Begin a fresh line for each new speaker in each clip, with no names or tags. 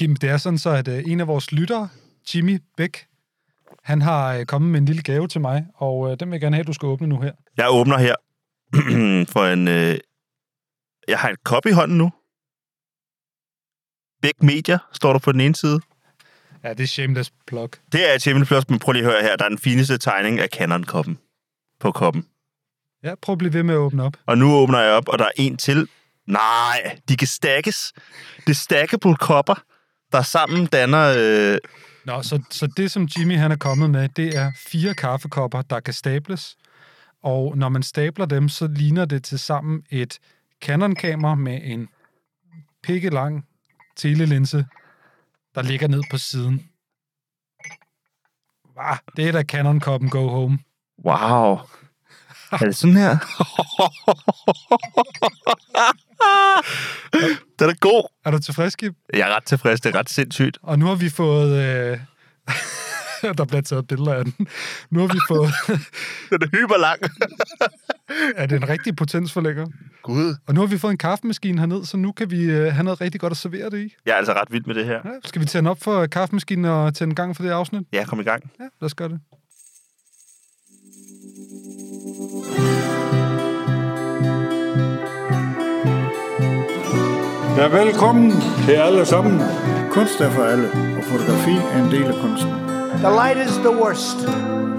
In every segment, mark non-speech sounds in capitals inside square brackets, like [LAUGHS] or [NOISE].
Kim, det er sådan så, at øh, en af vores lyttere, Jimmy Bæk, han har øh, kommet med en lille gave til mig, og øh, den vil jeg gerne have, at du skal åbne nu her.
Jeg åbner her [CLEARS THROAT] for en... Øh, jeg har et kop i hånden nu. Bæk Media står der på den ene side.
Ja, det er shameless plug.
Det er et Champions Plus, men prøv lige at høre her. Der er den fineste tegning af Canon-koppen på koppen.
Ja, prøv at blive ved med at åbne op.
Og nu åbner jeg op, og der er en til. Nej, de kan stakkes. Det er stackable kopper, der sammen danner... Øh,
Nå, så, så det, som Jimmy han er kommet med, det er fire kaffekopper, der kan stables. Og når man stabler dem, så ligner det til sammen et Canon-kamera med en pikkelang telelinse, der ligger ned på siden. Hva? Det er da Canon-koppen Go Home.
wow. Er det sådan her? [LAUGHS] [LAUGHS] den er god.
Er du tilfreds, Kim?
Jeg er ret tilfreds. Det er ret sindssygt.
Og nu har vi fået... Øh... [LAUGHS] der bliver taget billeder af den. Nu har vi fået... [LAUGHS]
Den er hyperlang. [LAUGHS]
er det en rigtig potensforlægger?
Gud.
Og nu har vi fået en kaffemaskine herned, så nu kan vi øh, have noget rigtig godt at servere det i.
Jeg er altså ret vild med det her.
Ja, skal vi tænde op for kaffemaskinen og tænde gang for det afsnit?
Ja, kom i gang.
Ja, lad os gøre det.
Ja, velkommen til alle sammen. Kunst er for alle, og fotografi er en del af kunsten.
The light is the worst.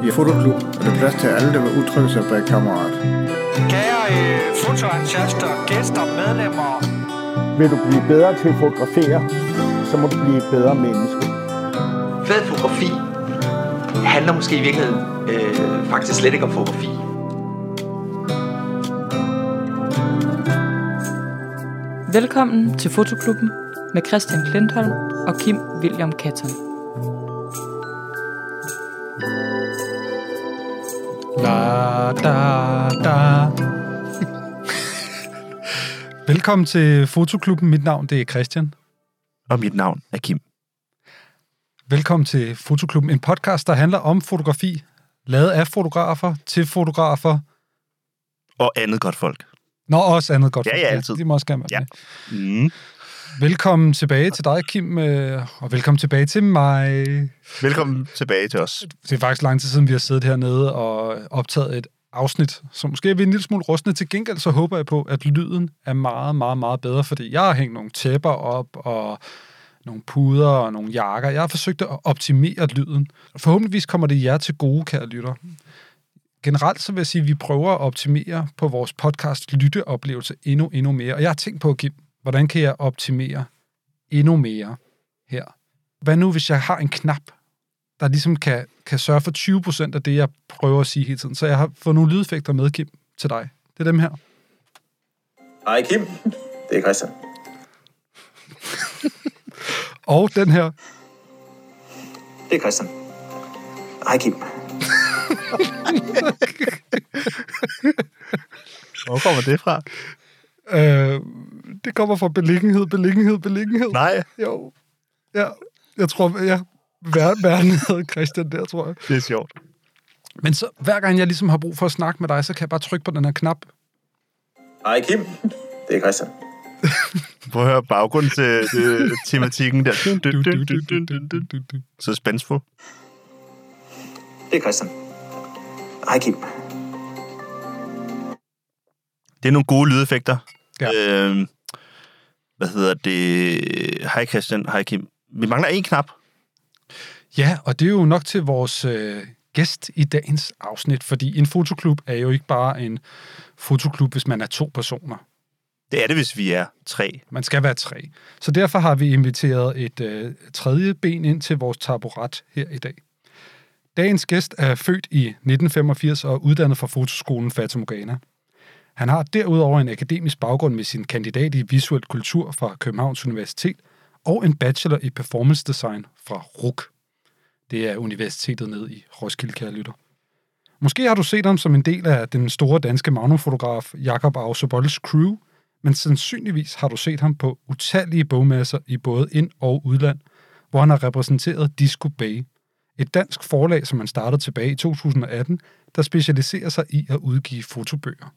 I Fotoklub er der plads til alle, der vil udtrykke sig bag kameraet.
Kære øh, fotoentusiaster, gæster, medlemmer.
Vil du blive bedre til at fotografere, så må du blive et bedre menneske.
Fed fotografi handler måske i virkeligheden øh, faktisk slet ikke om fotografi.
Velkommen til Fotoklubben med Christian Klintholm og Kim William Katton.
Da, da, da. [LAUGHS] Velkommen til Fotoklubben. Mit navn det er Christian.
Og mit navn er Kim.
Velkommen til Fotoklubben, en podcast, der handler om fotografi, lavet af fotografer til fotografer.
Og andet godt folk.
Nå, også andet godt.
Ja, ja, altid.
De må også gerne være
Ja.
med.
Mm.
Velkommen tilbage til dig, Kim, øh, og velkommen tilbage til mig.
Velkommen tilbage til os.
Det er faktisk lang tid siden, vi har siddet hernede og optaget et afsnit, så måske er vi en lille smule rustne. Til gengæld så håber jeg på, at lyden er meget, meget, meget bedre, fordi jeg har hængt nogle tæpper op og nogle puder og nogle jakker. Jeg har forsøgt at optimere lyden. Forhåbentligvis kommer det jer til gode, kære lytter. Generelt så vil jeg sige, at vi prøver at optimere på vores podcast lytteoplevelse endnu, endnu mere. Og jeg har tænkt på, Kim, hvordan kan jeg optimere endnu mere her? Hvad nu, hvis jeg har en knap, der ligesom kan, kan sørge for 20% af det, jeg prøver at sige hele tiden. Så jeg har fået nogle lydeffekter med, Kim, til dig. Det er dem her.
Hej Kim, det er Christian.
Og den her.
Det er Christian. Hej Kim. [LAUGHS]
Hvor kommer det fra?
Øh, det kommer fra beliggenhed, beliggenhed, beliggenhed.
Nej.
Jo. Ja, jeg tror, ja, verden havde Christian der, tror jeg.
Det er sjovt.
Men så, hver gang jeg ligesom har brug for at snakke med dig, så kan jeg bare trykke på den her knap.
Hej Kim, det er Christian.
Prøv at høre baggrunden til, til tematikken der. Så spændsfuld.
Det er Christian. Hej Kim.
Det er nogle gode lydeffekter.
Ja.
Øhm, hvad hedder det? Hej Christian, hej Kim. Vi mangler en knap.
Ja, og det er jo nok til vores øh, gæst i dagens afsnit, fordi en fotoklub er jo ikke bare en fotoklub, hvis man er to personer.
Det er det, hvis vi er tre.
Man skal være tre. Så derfor har vi inviteret et øh, tredje ben ind til vores taburet her i dag. Dagens gæst er født i 1985 og uddannet fra fotoskolen Fata Morgana. Han har derudover en akademisk baggrund med sin kandidat i visuel kultur fra Københavns Universitet og en bachelor i performance design fra RUK. Det er universitetet ned i Roskilde, kære lytter. Måske har du set ham som en del af den store danske magnumfotograf Jakob Ausebolds crew, men sandsynligvis har du set ham på utallige bogmasser i både ind- og udland, hvor han har repræsenteret Disco Bay, et dansk forlag, som han startede tilbage i 2018, der specialiserer sig i at udgive fotobøger.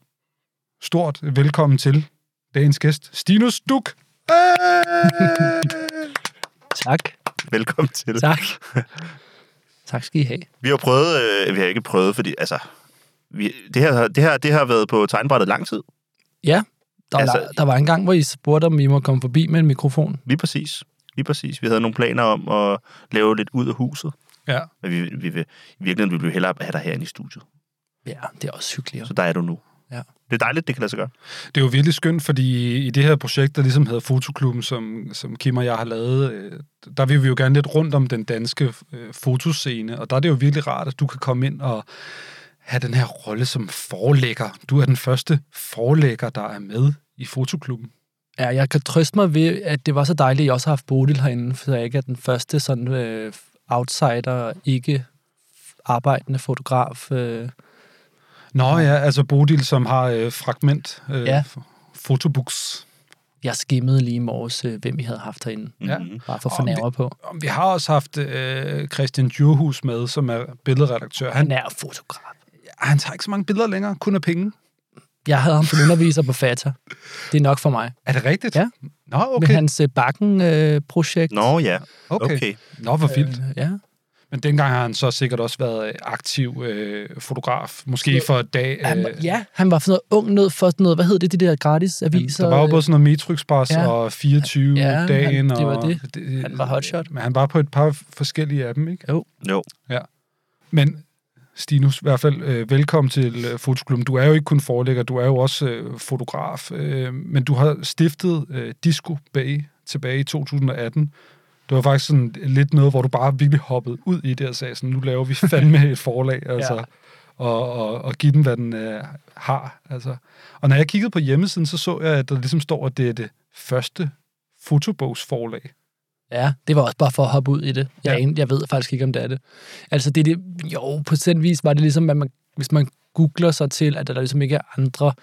Stort velkommen til dagens gæst, Stinus Duk. [LAUGHS]
Tak.
Velkommen til.
Tak. tak skal I have.
Vi har prøvet, øh, vi har ikke prøvet, fordi altså, vi, det, her, det, her, det har været på tegnbrættet lang tid.
Ja, der,
Altså-
altså, der var en gang, hvor I spurgte, om I må komme forbi med en mikrofon.
Lige præcis. Lige præcis. Vi havde nogle planer om at lave lidt ud af huset.
Ja.
Men vi, vi vil, i virkeligheden vil vi hellere have dig herinde i studiet.
Ja, det er også hyggeligt.
Så der er du nu.
Ja.
Det er dejligt, det kan lade sig gøre.
Det er jo virkelig skønt, fordi i det her projekt, der ligesom hedder Fotoklubben, som, som Kim og jeg har lavet, øh, der vil vi jo gerne lidt rundt om den danske øh, fotoscene, og der er det jo virkelig rart, at du kan komme ind og have den her rolle som forlægger. Du er den første forlægger, der er med i Fotoklubben.
Ja, jeg kan trøste mig ved, at det var så dejligt, at I også har haft Bodil herinde, så jeg ikke er den første sådan øh, outsider, ikke arbejdende fotograf. Øh.
Nå ja, altså Bodil, som har øh, fragment øh,
Ja.
fotobooks.
Jeg skimmede lige i morges, øh, hvem I havde haft herinde.
Ja.
Bare for at fornærme på.
Og Vi har også haft øh, Christian Djurhus med, som er billedredaktør. Han,
Han er fotograf.
han tager ikke så mange billeder længere, kun af penge.
Jeg havde ham som underviser på FATA. Det er nok for mig.
Er det rigtigt?
Ja.
Nå,
Okay. Med hans øh, Bakken-projekt.
Nå ja,
okay.
okay.
Nå, hvor vildt.
Øh, ja.
Men dengang har han så sikkert også været øh, aktiv øh, fotograf. Måske for et dag.
Han,
Øh,
var- ja, han var sådan noget ung nød for sådan noget, hvad hed det, de der gratis aviser?
der var jo både sådan noget Metro Express
Ja.
ja. og 24
Ja,
ja, dagen.
han- det var
og,
det. Han var hotshot.
Men han var på et par forskellige af dem, ikke?
Jo.
Jo.
Men Stinus, i hvert fald øh, velkommen til øh, Fotoklubben. Du er jo ikke kun forlægger, du er jo også øh, fotograf. Øh, men du har stiftet øh, Disco Bay tilbage i 2018. Det var faktisk sådan lidt noget, hvor du bare virkelig hoppede ud i det og sagde sådan, nu laver vi fandme et forlag, [LAUGHS] altså,
Ja.
og, og, og give den, hvad den øh, har. Altså. Og når jeg kiggede på hjemmesiden, så så jeg, at der ligesom står, at det er det første fotobogsforlag.
Ja, det var også bare for at hoppe ud i det. Jeg,
Ja.
jeg ved faktisk ikke, om det er det. Altså, det, det, jo, på den vis var det ligesom, at man, hvis man googler sig til, at der ligesom ikke er andre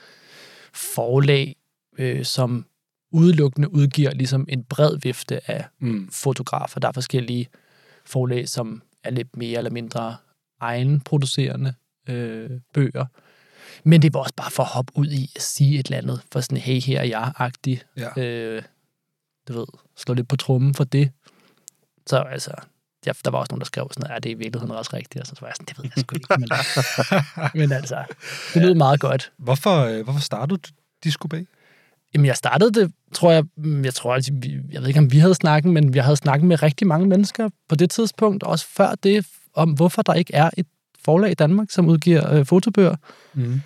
forlag, øh, som udelukkende udgiver ligesom en bred vifte af
Mm.
fotografer. Der er forskellige forlag, som er lidt mere eller mindre egenproducerende øh, bøger. Men det var også bare for at hoppe ud i at sige et eller andet, for sådan, hey, her er jeg-agtig.
Ja.
Øh, du ved, slå lidt på trummen for det. Så altså, ja, der var også nogen, der skrev sådan, at det er i virkeligheden også rigtigt. Og så var jeg sådan, det ved jeg sgu ikke. Men, [LAUGHS] men altså, det lød meget godt.
Hvorfor, øh, hvorfor startede du Disco Bay?
Jamen, jeg startede det, tror jeg, mm, jeg tror, at vi, jeg ved ikke, om vi havde snakket, men vi havde snakket med rigtig mange mennesker på det tidspunkt, også før det, om hvorfor der ikke er et forlag i Danmark, som udgiver øh, fotobøger.
Mm.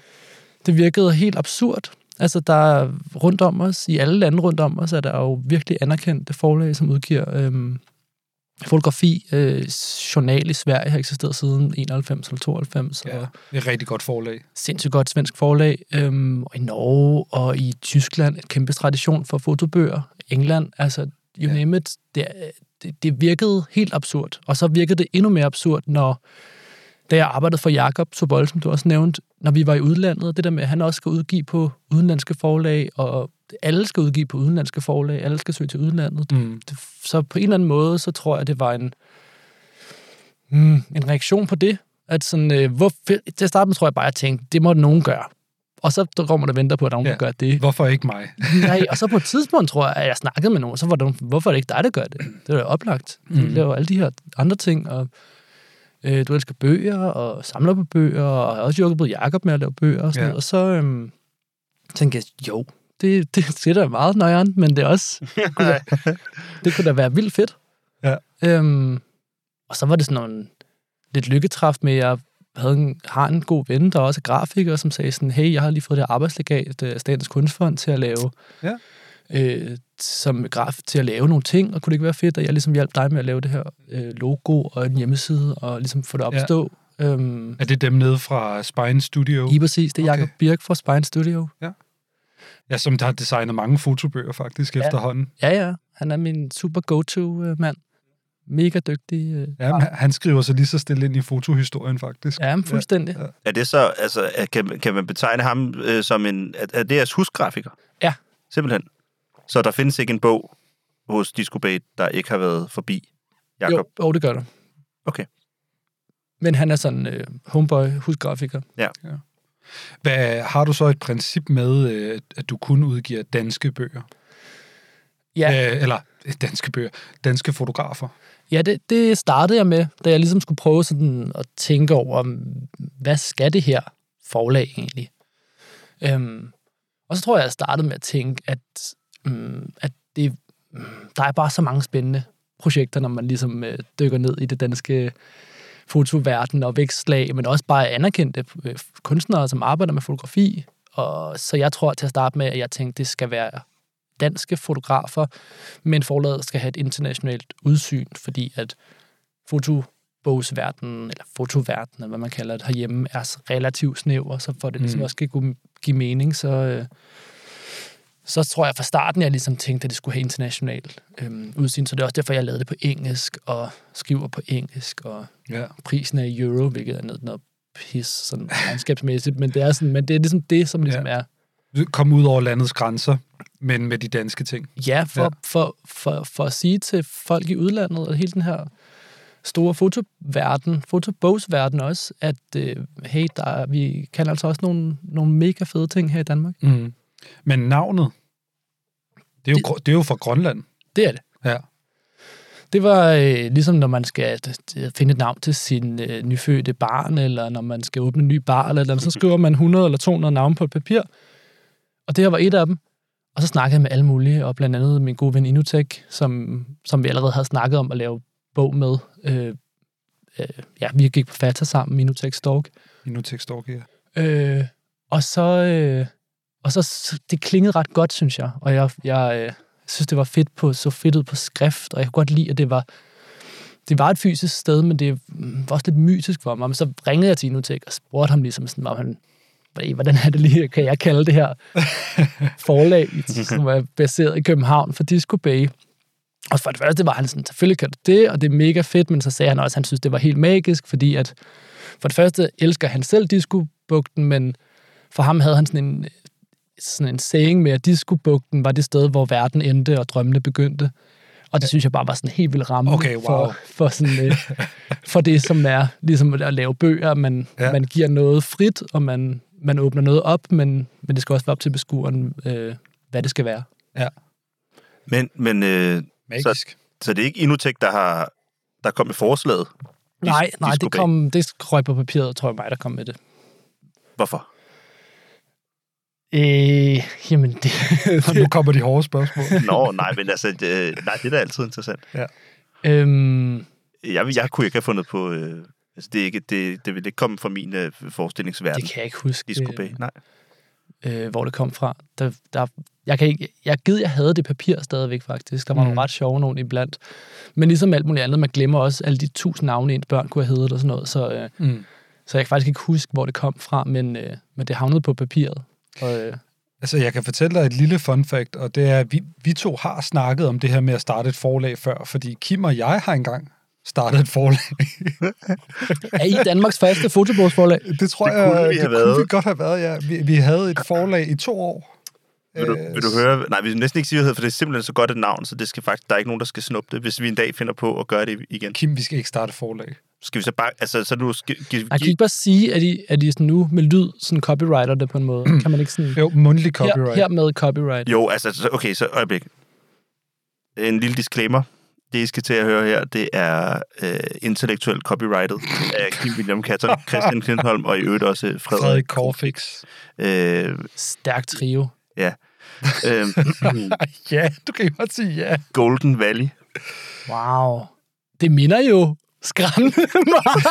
Det virkede helt absurd. Altså, der er rundt om os, i alle lande rundt om os, er der jo virkelig anerkendte forlag, som udgiver øhm, fotografi. Øh, journal i Sverige har eksisteret siden 91 eller 92,
Ja,
og
det er et rigtig godt forlag.
sindssygt godt svensk forlag. Øhm, og i Norge og i Tyskland et kæmpe tradition for fotobøger. England, altså you
Ja.
name it. Det, det, det virkede helt absurd. Og så virkede det endnu mere absurd, når da jeg arbejdede for Jakob Sobol, som du også nævnte, når vi var i udlandet, det der med, at han også skal udgive på udenlandske forlag, og alle skal udgive på udenlandske forlag, alle skal søge til udlandet.
Mm.
Det, så på en eller anden måde, så tror jeg, det var en, mm, en reaktion på det. At sådan, øh, hvor, til at starte med tror jeg bare, at jeg tænkte, det må nogen gøre. Og så går man og venter på, at nogen,
Ja.
gør det.
Hvorfor ikke mig? [LAUGHS]
Nej, og så på et tidspunkt, tror jeg, at jeg snakkede med nogen, så var nogen, hvorfor er det ikke dig, der gør det? Det er da oplagt. Du
Mhm.
laver alle de her andre ting, og øh, du elsker bøger, og samler på bøger, og har også hjulpet Jacob med at lave bøger og sådan
Ja.
noget. Og så øhm, tænkte jeg, jo, det, det, [LAUGHS] det er da meget nøjeren, men det er også, [LAUGHS] kunne da, det kunne da være vildt fedt.
Ja.
Øhm, og så var det sådan nogle lidt lykketræf med, at jeg havde en, har en god ven, der også er grafiker, som sagde sådan, hey, jeg har lige fået det arbejdslegat af Statens Kunstfond til at lave
Ja.
øh, som graf til at lave nogle ting, og kunne det ikke være fedt, at jeg ligesom hjalp dig med at lave det her øh, logo og en hjemmeside, og ligesom få det op at
Ja.
stå. Øhm,
Er det dem nede fra Spine Studio?
lige præcis, det er
Okay.
Jacob Birk fra Spine Studio.
Ja, som der har designet mange fotobøger faktisk
Ja.
ja. efterhånden.
Ja, ja, han er min super go-to-mand. Mega dygtig. Øh,
Ja, men han skriver sig lige så stille ind i fotohistorien faktisk.
ja, men fuldstændig.
Ja.
Er det så, altså, kan, kan man betegne ham øh, som en, er, er det jeres husgrafiker?
Ja.
Simpelthen. Så der findes ikke en bog hos Disco Bay, der ikke har været forbi Jakob?
Jo, jo, det gør der.
Okay.
Men han er sådan øh, homeboy, husgrafiker.
Hvad, har du så et princip med, øh, at du kun udgiver danske bøger?
Ja.
Øh, eller øh, danske bøger. Danske fotografer.
Ja, det, det startede jeg med, da jeg ligesom skulle prøve sådan at tænke over, hvad skal det her forlag egentlig? Øhm, og så tror jeg, jeg startede med at tænke, at, mm, at det, mm, der er bare så mange spændende projekter, når man ligesom øh, dykker ned i det danske fotoverden og vækstlag, men også bare anerkendte øh, kunstnere, som arbejder med fotografi. Og så jeg tror til at starte med, at jeg tænkte, det skal være danske fotografer, men forlaget skal have et internationalt udsyn, fordi at fotobogsverdenen, eller fotoverdenen, hvad man kalder det herhjemme, er relativt snæver, så for det ligesom
Mm.
også skal kunne give mening, så, øh, så tror jeg fra starten, jeg ligesom tænkte, at det skulle have internationalt øhm, udsyn, så det er også derfor, jeg lavede det på engelsk, og skriver på engelsk, og
Ja.
prisen er i euro, hvilket er noget, noget pis, sådan regnskabsmæssigt, men det er, sådan, men det er ligesom det, som ligesom er
Kom ud over landets grænser, men med de danske ting.
Ja, for,
Ja.
ja. For, for, for at sige til folk i udlandet, og hele den her store fotoverden, fotobogsverden også, at øh, hey, der er, vi kan altså også nogle, nogle mega fede ting her i Danmark.
Mm. Men navnet, det er, jo,
Det-
det, er jo fra Grønland.
Det er det.
Ja.
Det var øh, ligesom, når man skal øh, finde et navn til sin øh, nyfødte barn, eller når man skal åbne en ny bar, eller, eller så skriver man 100 eller 200 navne på et papir. Og det her var et af dem. Og så snakkede jeg med alle mulige, og blandt andet min gode ven Inutek, som, som vi allerede havde snakket om at lave bog med. Øh, øh, ja, vi gik på Fata sammen, Inutek Stork.
I nu tekstork her.
Øh, og så, øh, og så, det klingede ret godt, synes jeg. Og jeg, jeg øh, synes, det var fedt på, så fedt ud på skrift, og jeg kunne godt lide, at det var, det var et fysisk sted, men det var også lidt mytisk for mig. Men så ringede jeg til Inutek og spurgte ham ligesom sådan, om han, "Hvad- hvordan er det lige, kan jeg kalde det her forlag, [LAUGHS] som er baseret i København for Disco Bay. Og for det første var han sådan, selvfølgelig kan du det, og det er mega fedt, men så sagde han også, at han synes, det var helt magisk, fordi at for det første elsker han selv Disco-bugten, men for ham havde han sådan en, sådan en saying med, at Disco-bugten var det sted, hvor verden endte og drømmene begyndte. Og det synes jeg bare var sådan helt vildt ramme
Okay, wow.
for, for, sådan, øh, for det, som er ligesom at lave bøger. Man,
Ja.
ja. man giver noget frit, og man, man åbner noget op, men, men det skal også være op til beskueren, øh, hvad det skal være.
Men, men øh,
Magisk.
så det er ikke Inutek, der har der kom med forslaget?
Nej, nej, det, kom, det røg på papiret, tror jeg mig, der kom med det.
Hvorfor?
Øh, jamen, det, [LAUGHS]
nu kommer de hårde spørgsmål.
Nå, nej, men altså, øh, nej, det er da altid interessant.
øhm,
Jeg, jeg kunne ikke have fundet på... Øh, altså, det, er ikke, det, det vil ikke komme fra min øh, forestillingsverden.
det kan jeg ikke huske.
Disco Bay. Nej.
øh, hvor det kom fra. Der, der, jeg kan ikke, jeg gid, jeg havde det papir stadigvæk faktisk. Der var. Mm. nogle ret sjove nogen iblandt. Men ligesom alt muligt andet, man glemmer også alle de tusind navne, ens børn kunne have heddet og sådan noget. Så, øh,
Mm.
så jeg kan faktisk ikke huske, hvor det kom fra, men, øh, men det havnede på papiret. Og, øh,
Altså, jeg kan fortælle dig et lille fun fact, og det er, at vi, vi to har snakket om det her med at starte et forlag før, fordi Kim og jeg har engang startet et forlag. [LAUGHS]
er I Danmarks første fotobogsforlag?
Det tror
Det
jeg,
kunne vi
det kunne
været.
vi godt have været, ja. Vi, vi havde et forlag i to år.
Vil du,
Øh,
vil du høre? Nej, vi vil næsten ikke sige, for det er simpelthen så godt et navn, så det skal faktisk, der er ikke nogen, der skal snuppe det, hvis vi en dag finder på at gøre det igen.
Kim, vi skal ikke starte et forlag.
Skal vi så bare... Altså, så nu skal, give,
Jeg kan ikke bare sige, at I, at I sådan nu med lyd sådan copyrighter det på en måde. [CLEARS THROAT] Kan man ikke sådan...
Jo, mundtlig copyright.
her med copyright.
Jo, altså, så- okay, så øjeblik. En lille disclaimer. Det, I skal til at høre her, det er øh, intellektuelt copyrighted af Kim William Katter, [LAUGHS] Christian Klintholm og i øvrigt også Frederik,
Frederik Korfix.
Øh,
Stærk trio. [LAUGHS]
øh,
Ja, du kan godt sige ja.
Golden Valley.
Wow. Det minder jo skræmmende [LAUGHS] meget.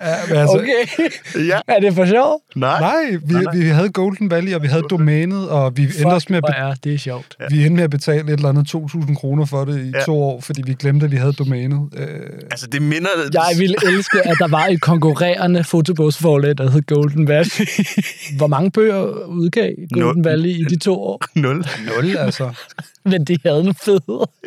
[LAUGHS]
ja altså,
Okay.
Ja.
Er det for sjov?
Nej.
Nej, vi,
Nej, nej.
vi havde Golden Valley, og vi havde domænet, og vi endte, også med at, be-
er det er sjovt.
Ja.
vi endte med at betale et eller andet 2.000 kroner for det i
Ja.
ja. to år, fordi vi glemte, at vi havde domænet. Øh,
Altså, det minder...
Jeg ville elske, at der var et konkurrerende fotobogsforlag, der hed Golden Valley. [LAUGHS] Hvor mange bøger udgav Golden
Nul.
Valley i de to år?
Nul.
nul, altså.
Men de havde en fed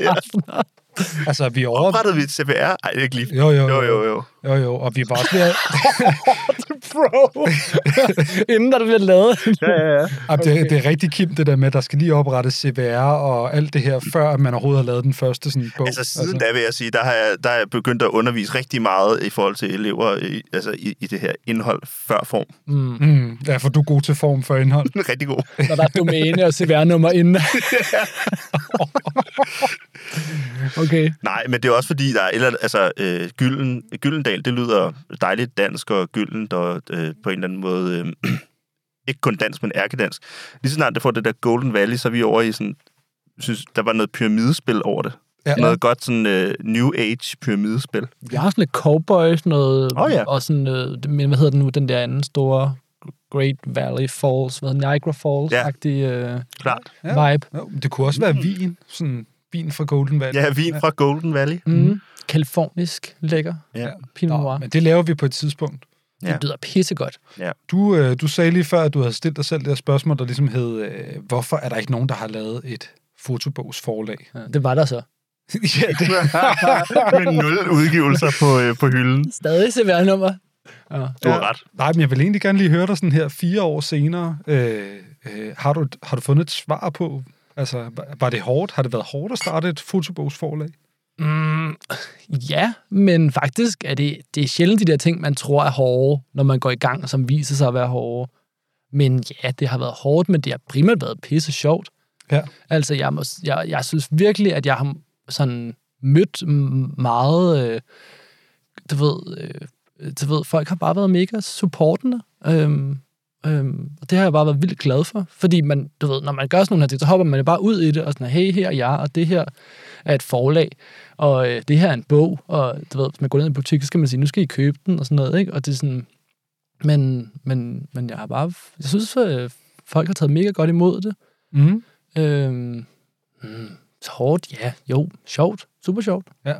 aftener. [LAUGHS]
Altså, vi over...
Oprettede vi et CPR? Ej, det er ikke lige...
Jo, jo,
Jo, jo, jo.
Jo, jo, og vi var også ved at... [LAUGHS]
bro. [LAUGHS] Inden der bliver lavet.
Ja, ja, ja.
Okay. Det, det er rigtig Kim, det der med, at der skal lige oprettes CVR og alt det her, før at man overhovedet har lavet den første sådan, bog.
Altså siden da vil jeg sige, der har jeg, der er jeg begyndt at undervise rigtig meget i forhold til elever i, altså i, i det her indhold før form.
Mm, ja, for du er god til form for indhold.
Rigtig god.
Når der er domæne og CVR-nummer inden. Okay.
Nej, men det er også fordi, der er eller altså øh, Gylden, Gyldendal, det lyder dejligt dansk og gyldent og øh, på en eller anden måde, øh, [CLEARS THROAT] ikke kun dansk, men ærkedansk. Lige så snart det får det der Golden Valley, så er vi over i sådan, synes, der var noget pyramidespil over det.
Ja.
Noget godt sådan øh, New Age pyramidespil.
Jeg har sådan lidt cowboy, sådan noget,
Åh, ja.
og sådan, øh, men hvad hedder det nu, den der anden store Great Valley Falls, hvad Niagara Falls-agtig øh,
Klart.
Ja.
vibe.
Jo, det kunne også være vin, sådan vin fra Golden Valley.
Ja, vin fra Golden Valley.
Mm. Kalifornisk lækker.
Ja.
Pinot
Nå,
Noir.
men det laver vi på et tidspunkt.
Ja.
Det lyder pissegodt.
Du, øh, du sagde lige før, at du havde stillet dig selv det her spørgsmål, der ligesom hed, øh, hvorfor er der ikke nogen, der har lavet et fotobogsforlag?
Ja, det var der så. [LAUGHS]
ja, det, [LAUGHS]
Med nul udgivelser på, øh, på hylden.
Stadig CVR-nummer. Ja.
Du har ret.
nej, men jeg vil egentlig gerne lige høre dig sådan her fire år senere. Øh, øh, har, du, har du fundet et svar på, altså, var- det hårdt? Har det været hårdt at starte et fotobogsforlag?
Mm, ja, men faktisk er det, det er sjældent de der ting, man tror er hårde, når man går i gang, som viser sig at være hårde. Men ja, det har været hårdt, men det har primært været pisse sjovt.
Ja.
Altså, jeg, må, jeg, jeg synes virkelig, at jeg har sådan mødt meget, øh, du ved, øh, du ved, folk har bare været mega supportende. Øhm, øhm, og det har jeg bare været vildt glad for. Fordi man, du ved, når man gør sådan nogle her ting, så hopper man jo bare ud i det, og sådan, hey, her er jeg, og det her er et forlag, og øh, det her er en bog, og du ved, hvis man går ned i en butik, så skal man sige, nu skal I købe den, og sådan noget, ikke? Og det er sådan, men, men, men jeg har bare, jeg synes, øh, folk har taget mega godt imod det.
Mm.
Øhm, mm, hårdt, ja, jo, sjovt, super sjovt.
Ja.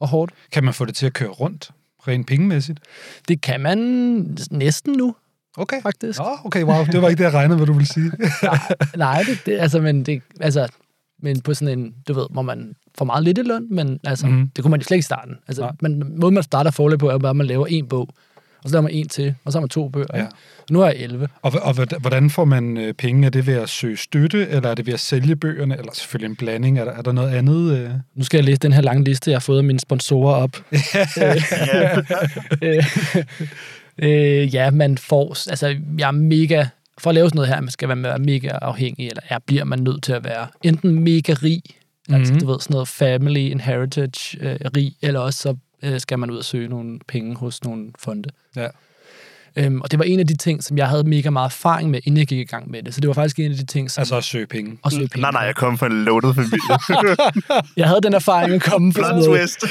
Og hårdt.
Kan man få det til at køre rundt, rent pengemæssigt?
Det kan man næsten nu,
Okay.
faktisk.
Nå, okay, wow. Det var ikke det, jeg regnede, hvad du ville sige. [LAUGHS]
Nej, det, det, altså, men det, altså, men på sådan en, du ved, hvor man får meget lidt i løn, men altså, mm. det kunne man jo slet ikke i starten. Altså,
Nej.
men måden man starter forlæg på, er bare, at man laver en bog, og så laver man en til, og så har man to bøger.
Ja.
Ja. Nu har jeg 11.
Og, og hvordan- får man øh, penge? Er det ved at søge støtte, eller er det ved at sælge bøgerne? Eller selvfølgelig en blanding. Er der, er der noget andet? Øh?
Nu skal jeg læse den her lange liste, jeg har fået af mine sponsorer op. [LAUGHS] [LAUGHS] øh, ja, man får... Altså, jeg er mega... For at lave sådan noget her, man skal være mega afhængig, eller er, bliver man nødt til at være enten mega rig, mm-hmm. altså du ved, sådan noget family inheritage øh, rig, eller også så øh, skal man ud og søge nogle penge hos nogle fonde.
Ja.
Øhm, og det var en af de ting, som jeg havde mega meget erfaring med, inden jeg gik i gang med det. Så det var faktisk en af de ting, som...
Altså at søge penge.
at søge penge.
Nej, nej, jeg kom fra en loaded familie. [LAUGHS]
Jeg havde den erfaring at komme fra noget
twist.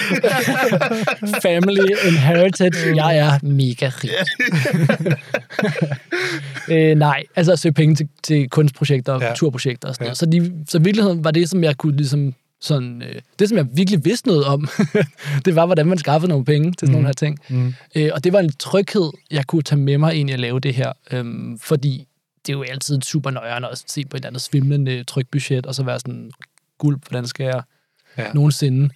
[LAUGHS]
family inheritage. Jeg er mega rig. [LAUGHS] øh, nej, altså at søge penge til, til kunstprojekter og
Ja.
ja. kulturprojekter og sådan
Ja.
noget. Så, de, så i virkeligheden var det, som jeg kunne ligesom sådan, øh, det, som jeg virkelig vidste noget om, [LAUGHS] det var, hvordan man skaffede nogle penge til sådan mm. nogle her ting.
Mm.
Øh, og det var en tryghed, jeg kunne tage med mig ind i at lave det her. Øhm, fordi det er jo altid super nøjeren at se på et eller andet svimlende trykbudget, og så være sådan, guld, hvordan skal jeg
Ja.
nogensinde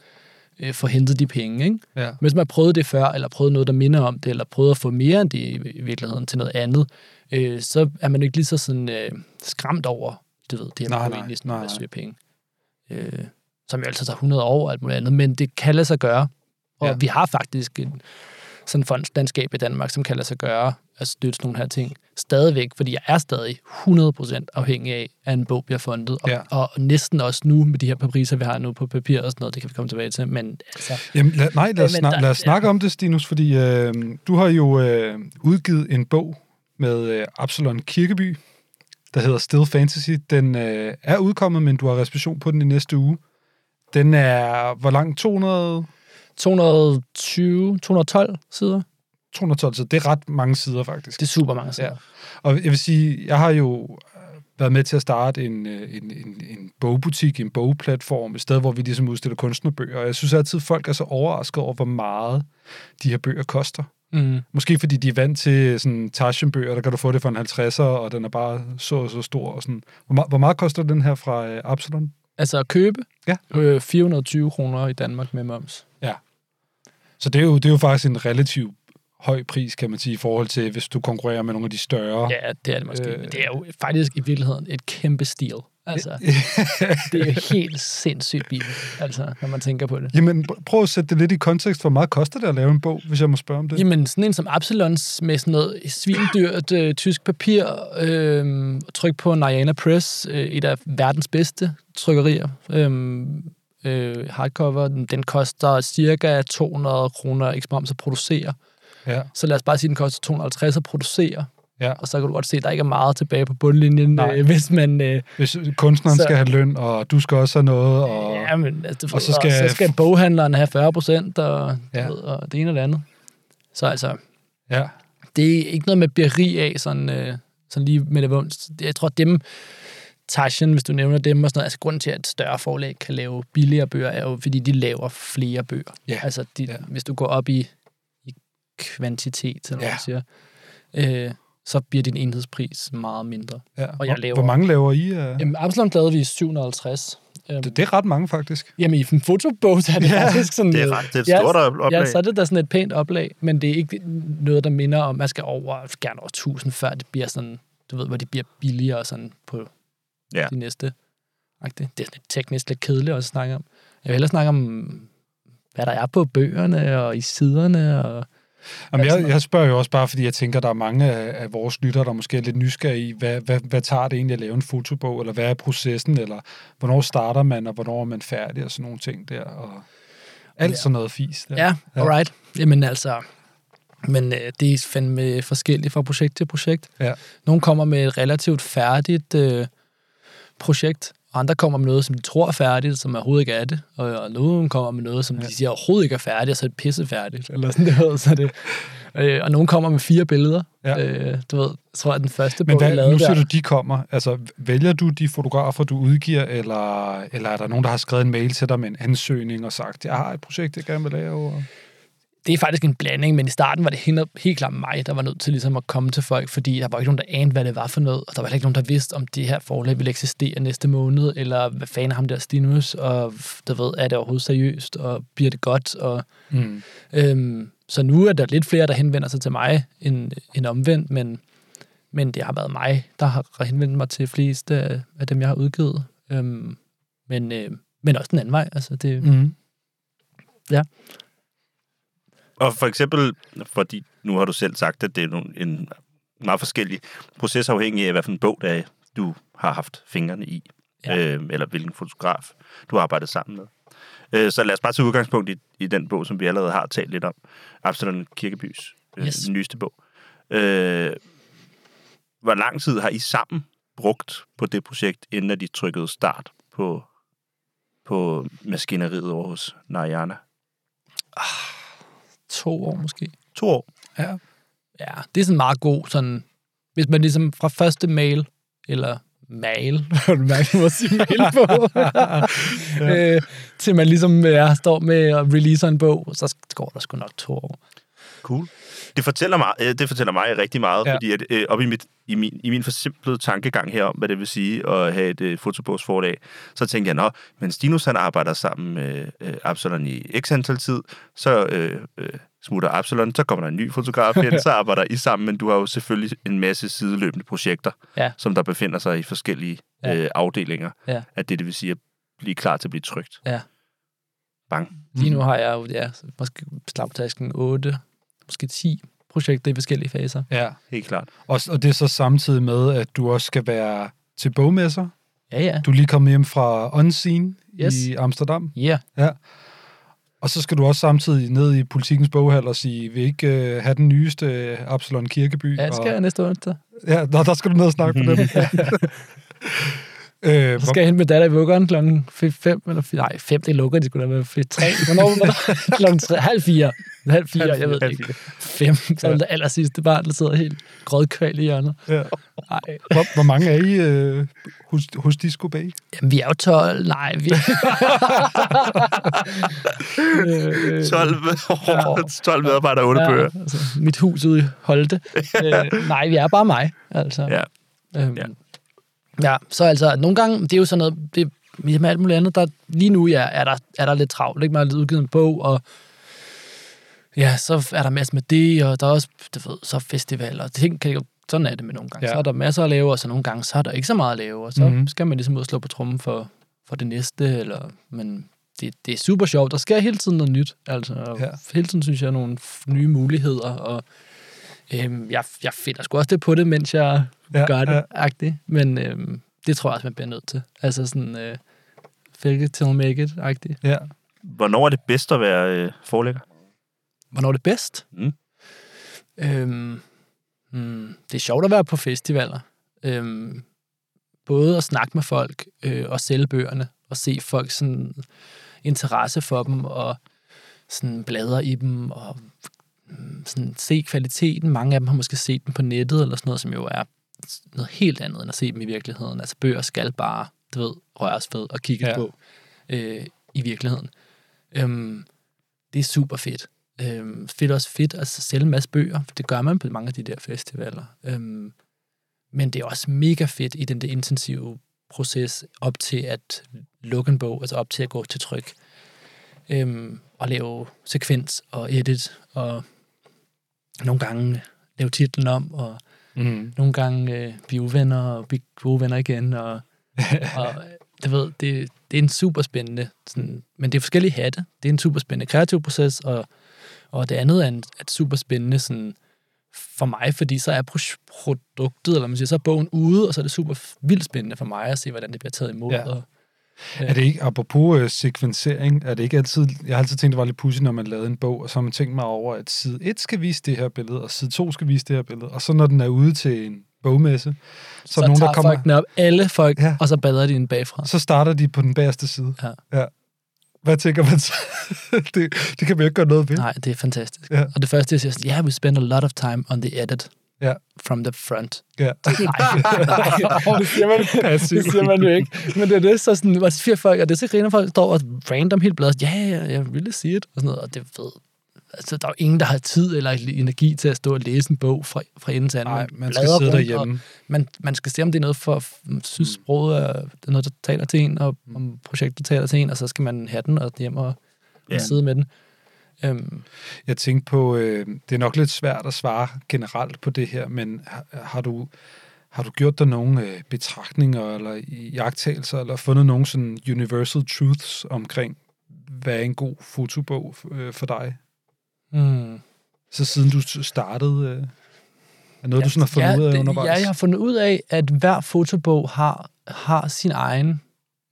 øh, få hentet de penge, ikke?
Ja.
Men hvis man prøvet det før, eller prøvet noget, der minder om det, eller prøvet at få mere end det i, virkeligheden til noget andet, øh, så er man ikke lige så sådan, øh, skræmt over, du ved, det her
Nej,
med
nej,
at
nej.
søge penge. Øh, som jo altid tager 100 år og alt muligt andet, men det kan lade sig gøre. Og
Ja.
vi har faktisk en sådan fondslandskab i Danmark, som kan lade sig gøre at støtte sådan nogle her ting. Stadigvæk, fordi jeg er stadig 100% afhængig af, at en bog bliver fundet. Og,
Ja.
og, næsten også nu med de her priser, vi har nu på papir og sådan noget, det kan vi komme tilbage til. Men altså,
Jamen, lad, nej, lad os,
Men
snak,
der-
lad os snakke om det, Stinus, fordi øh, du har jo øh, udgivet en bog med øh, Absalon Kirkeby, der hedder Still Fantasy. Den øh, er udkommet, men du har reservation på den i næste uge. Den er, hvor lang? 200,
220, 212 sider.
212 sider. Det er ret mange sider, faktisk.
Det er super mange sider.
Ja. Og jeg vil sige, jeg har jo øh, været med til at starte en, øh, en, en, en bogbutik, en bogplatform, et sted, hvor vi ligesom udstiller kunstnerbøger. Og jeg synes altid, at folk er så overrasket over, hvor meget de her bøger koster.
Mm.
Måske fordi de er vant til sådan Taschen-bøger, der kan du få det for en 50'er, og den er bare så og så stor. Og sådan. Hvor, meget, hvor meget koster den her fra øh, Absalon?
Altså at købe
Ja.
øh, 420 kroner i Danmark med moms.
Så det er jo, det er jo faktisk en relativt høj pris, kan man sige, i forhold til, hvis du konkurrerer med nogle af de større.
Ja, det er det måske.
Øh.
Øh, det er jo faktisk i virkeligheden et kæmpe stil. Altså, [LAUGHS] det er jo helt sindssygt bil, altså, når man tænker på det.
Jamen, pr- prøv at sætte det lidt i kontekst. Hvor meget koster det at lave en bog, hvis jeg må spørge om det?
Jamen, sådan en som Absalons med sådan noget svindyrt øh, tysk papir, øh, tryk på Niana Press, øh, et af verdens bedste trykkerier. Øh, øh, hardcover, den, den koster cirka 200 kroner ekstra moms at producere.
Ja,
Så lad os bare sige, at den koster 250 at producere.
Ja.
Og så kan du godt se, at der ikke er meget tilbage på bundlinjen,
Nej.
øh, hvis man... Øh,
Hvis kunstneren
Så-
skal have løn, og du skal også have noget, og...
ja, men, altså,
og så skal-
så skal boghandleren have 40 procent, og,
Ja.
ved, og det ene og det andet. Så altså,
Ja,
det er ikke noget med beri af, sådan, øh, sådan lige med det vunds. Jeg tror, dem, Taschen, hvis du nævner dem og sådan noget, altså grunden til, at et større forlag kan lave billigere bøger, er jo, fordi de laver flere bøger.
Ja.
Altså, de,
Ja.
hvis du går op i, i kvantitet, eller
ja.
man siger, øh, så bliver din enhedspris meget mindre.
ja.
Og jeg
Hvor-
laver-
Hvor mange laver I? Uh...
Jamen, Absalon lavede vi i 750. Øhm,
Det, det er ret mange, faktisk.
Jamen, i en fotobog, er det
Ja, [LAUGHS]
ja, faktisk sådan...
Det er ret, det er et
ja,
stort oplag.
Ja, så er det da sådan et pænt oplag, men det er ikke noget, der minder om, man skal over, gerne over 1000, før det bliver sådan, du ved, hvor det bliver billigere sådan på
Ja.
ja. de næste. Det er sådan lidt teknisk lidt kedeligt at snakke om. Jeg vil hellere snakke om, hvad der er på bøgerne og i siderne. Og,
Jamen, jeg, jeg spørger jo også bare, fordi jeg tænker, der er mange af, af vores lyttere, der måske er lidt nysgerrige i, hvad, hvad, hvad tager det egentlig at lave en fotobog, eller hvad er processen, eller hvornår starter man, og hvornår er man færdig, og sådan nogle ting der, og alt
Ja.
sådan noget fis. Der.
ja, alright. Jamen altså, men øh, det er fandme forskelligt fra projekt til projekt.
Ja.
Nogle kommer med et relativt færdigt øh, projekt, andre kommer med noget, som de tror er færdigt, som overhovedet ikke er det. Og, og nogle kommer med noget, som ja. de siger overhovedet ikke er færdigt, og så er det pissefærdigt. Eller sådan noget. Så det, [LAUGHS] øh, og nogle kommer med fire billeder.
Ja.
Øh, du ved, jeg tror, at den første
Men
bog, jeg
hvad,
lavede
nu siger
der,
du, de kommer. Altså, vælger du de fotografer, du udgiver, eller, eller er der nogen, der har skrevet en mail til dig med en ansøgning og sagt, jeg har et projekt, jeg gerne vil lave?
Det er faktisk en blanding, men i starten var det helt, helt klart mig, der var nødt til ligesom at komme til folk, fordi der var ikke nogen, der anede, hvad det var for noget, og der var heller ikke nogen, der vidste, om det her forlag ville eksistere næste måned, eller hvad fanden er ham der Stinus, og du ved, er det overhovedet seriøst, og bliver det godt, og
Mm.
Øhm, så nu er der lidt flere, der henvender sig til mig end, end omvendt, men, men det har været mig, der har henvendt mig til flest af, af dem, jeg har udgivet. Øhm, men, øh, men også den anden vej. Altså det,
Mm.
Og for eksempel, fordi nu har du selv sagt, at det er en meget forskellig proces afhængig af, hvad for en bog, der er, du har haft fingrene i.
Ja.
Øh, eller hvilken fotograf du har arbejdet sammen med. Øh, så lad os bare tage udgangspunkt i, i den bog, som vi allerede har talt lidt om. Absalon Kirkebys øh,
Yes.
nyeste bog. Øh, hvor lang tid har I sammen brugt på det projekt, inden at de trykkede start på, på maskineriet over hos Narayana?
To år måske.
To år.
Ja.
Ja, det er sådan meget god, sådan, hvis man ligesom fra første mail, eller mail, du mærket mig at sige mail på, [LAUGHS] øh, til man ligesom ja, står med og releaser en bog, så går der sgu nok to år.
Cool. Det fortæller mig, øh, det fortæller mig rigtig meget,
Ja.
fordi at, øh, op i, mit, i, min, i min forsimplede tankegang her om, hvad det vil sige at have et øh, fotobogsforlag, så tænkte jeg, nå, men Stinus han arbejder sammen med øh, Absalon i x antal tid, så øh, øh, smutter Absalon, så kommer der en ny fotograf ind, [LAUGHS] så arbejder I sammen, men du har jo selvfølgelig en masse sideløbende projekter,
Ja.
som der befinder sig i forskellige
Ja.
øh, afdelinger
Ja.
af det, det vil sige at blive klar til at blive trygt.
Ja.
Bang.
Lige nu har jeg jo, ja, måske slaptasken 8, måske 10 projekter i forskellige faser.
ja.
Helt klart.
Og, og det er så samtidig med, at du også skal være til bogmesser.
Ja, ja.
Du er lige kommet hjem fra Unseen
Yes.
i Amsterdam.
Ja,
Og så skal du også samtidig ned i politikens boghal og sige, vil ikke øh, have den nyeste øh, Absalon Kirkeby?
ja det skal
og,
jeg næste onsdag.
Ja, der, der skal du ned og snakke på den. [LAUGHS] [LAUGHS] øh,
Så skal jeg hente min datter i vuggeren klokken 5, eller fi- nej, 5, det lukker de skulle da være 3. Hvornår var der? [LAUGHS] klokken 3, halv 4. Halv 4, jeg ved det
Halv
ikke. 5, så er det aller sidste barn, der sidder helt grødkval i hjørnet.
Ja.
Nej,
hvor, hvor mange er I øh, hos, hos Disco Bay?
jamen, vi er jo 12. Nej, vi... [LAUGHS] Øh,
12, 12 [LAUGHS] medarbejdere, 8 bøger.
Ja, altså, mit hus ude i Holte. øh, nej, vi er bare mig. Altså.
Ja.
Øhm,
Ja.
Ja. så altså, nogle gange, det er jo sådan noget, det, med alt muligt andet, der, lige nu ja, er, der, er der lidt travlt, ikke? Man har lidt udgivet en bog, og Ja, så er der masser med det, og der er også, du ved, så festivaler. Ting kan jo, sådan er det med nogle gange.
Ja.
Så er der masser at lave, og så nogle gange, så er der ikke så meget at lave, og så
Mhm.
mm-hmm. skal man ligesom ud og slå på trummen for, for det næste, eller, men det, det er super sjovt. Der sker hele tiden noget nyt, altså. Og
Ja.
Hele tiden synes jeg, nogle nye muligheder, og øhm, jeg, jeg finder sgu også det på det, mens jeg
Ja,
gør det, agtigt. Men øhm, det tror jeg også, man bliver nødt til. Altså sådan, øh, fake it till make it-agtigt.
Ja.
Hvornår er det bedst at være øh, forlægger?
Hvornår er det bedst?
Mm.
Øhm, mm, det er sjovt at være på festivaler. Øhm, både at snakke med folk øh, og sælge bøgerne, og se folk sådan interesse for dem, og sådan bladre i dem, og mm, sådan se kvaliteten. Mange af dem har måske set dem på nettet, eller sådan noget, som jo er noget helt andet, end at se dem i virkeligheden. Altså bøger skal bare, du ved, røres ved og kigges
Ja.
på øh, i virkeligheden. Øhm, det er super fedt. Øhm, fedt også fedt at sælge en masse bøger. for Det gør man på mange af de der festivaler. Øhm, men det er også mega fedt i den der intensive proces op til at lukke en bog, altså op til at gå til tryk. Øhm, og lave sekvens og edit, og nogle gange lave titlen om, og
Mm.
nogle gange øh, blive uvenner og blive gode venner igen. Og, [LAUGHS] og du ved, det, det er en super spændende, sådan, men det er forskellige hatte. Det er en super spændende kreativ proces, og, og det andet er en er super spændende sådan, for mig, fordi så er pro- produktet, eller man siger, så er bogen ude, og så er det super vildt spændende for mig at se, hvordan det bliver taget imod.
Ja.
Ja.
Er det ikke, apropos øh, sekvensering, er det ikke altid, jeg har altid tænkt, det var lidt pudsigt, når man lavede en bog, og så har man tænkt mig over, at side 1 skal vise det her billede, og side 2 skal vise det her billede, og så når den er ude til en bogmesse, så,
så,
er nogen, der kommer,
folkene op, alle folk,
Ja.
og så bader de den bagfra.
så starter de på den bagerste side.
Ja.
ja. Hvad tænker man så? [LAUGHS] det, det kan man jo ikke gøre noget ved.
Nej, det er fantastisk.
Ja.
Og det første, jeg siger, yeah, we spend a lot of time on the edit
Ja.
from the front.
Ja.
Nej, [LAUGHS] det siger man, det siger man jo ikke. Men det er det, så sådan, hvor fire folk, og det er så griner folk, står og random helt bladet, ja, ja, jeg ville sige det, og sådan noget, og det ved, altså, der er jo ingen, der har tid eller energi til at stå og læse en bog fra, fra ende til anden.
Nej, man skal sidde derhjemme.
Man, man skal se, om det er noget for, synes sproget er, det er noget, der taler til en, og om projektet taler til en, og så skal man have den og hjem og,
Ja.
og sidde med den. Øhm,
Jeg tænkte på, øh, det er nok lidt svært at svare generelt på det her, men har, har du har du gjort dig nogle øh, betragtninger eller jagttagelser, eller fundet nogle sådan universal truths omkring, hvad er en god fotobog øh, for dig?
hmm.
Så siden du startede, øh, er noget, du sådan har fundet
ja,
ud af undervejs?
Ja, jeg har fundet ud af, at hver fotobog har, har sin egen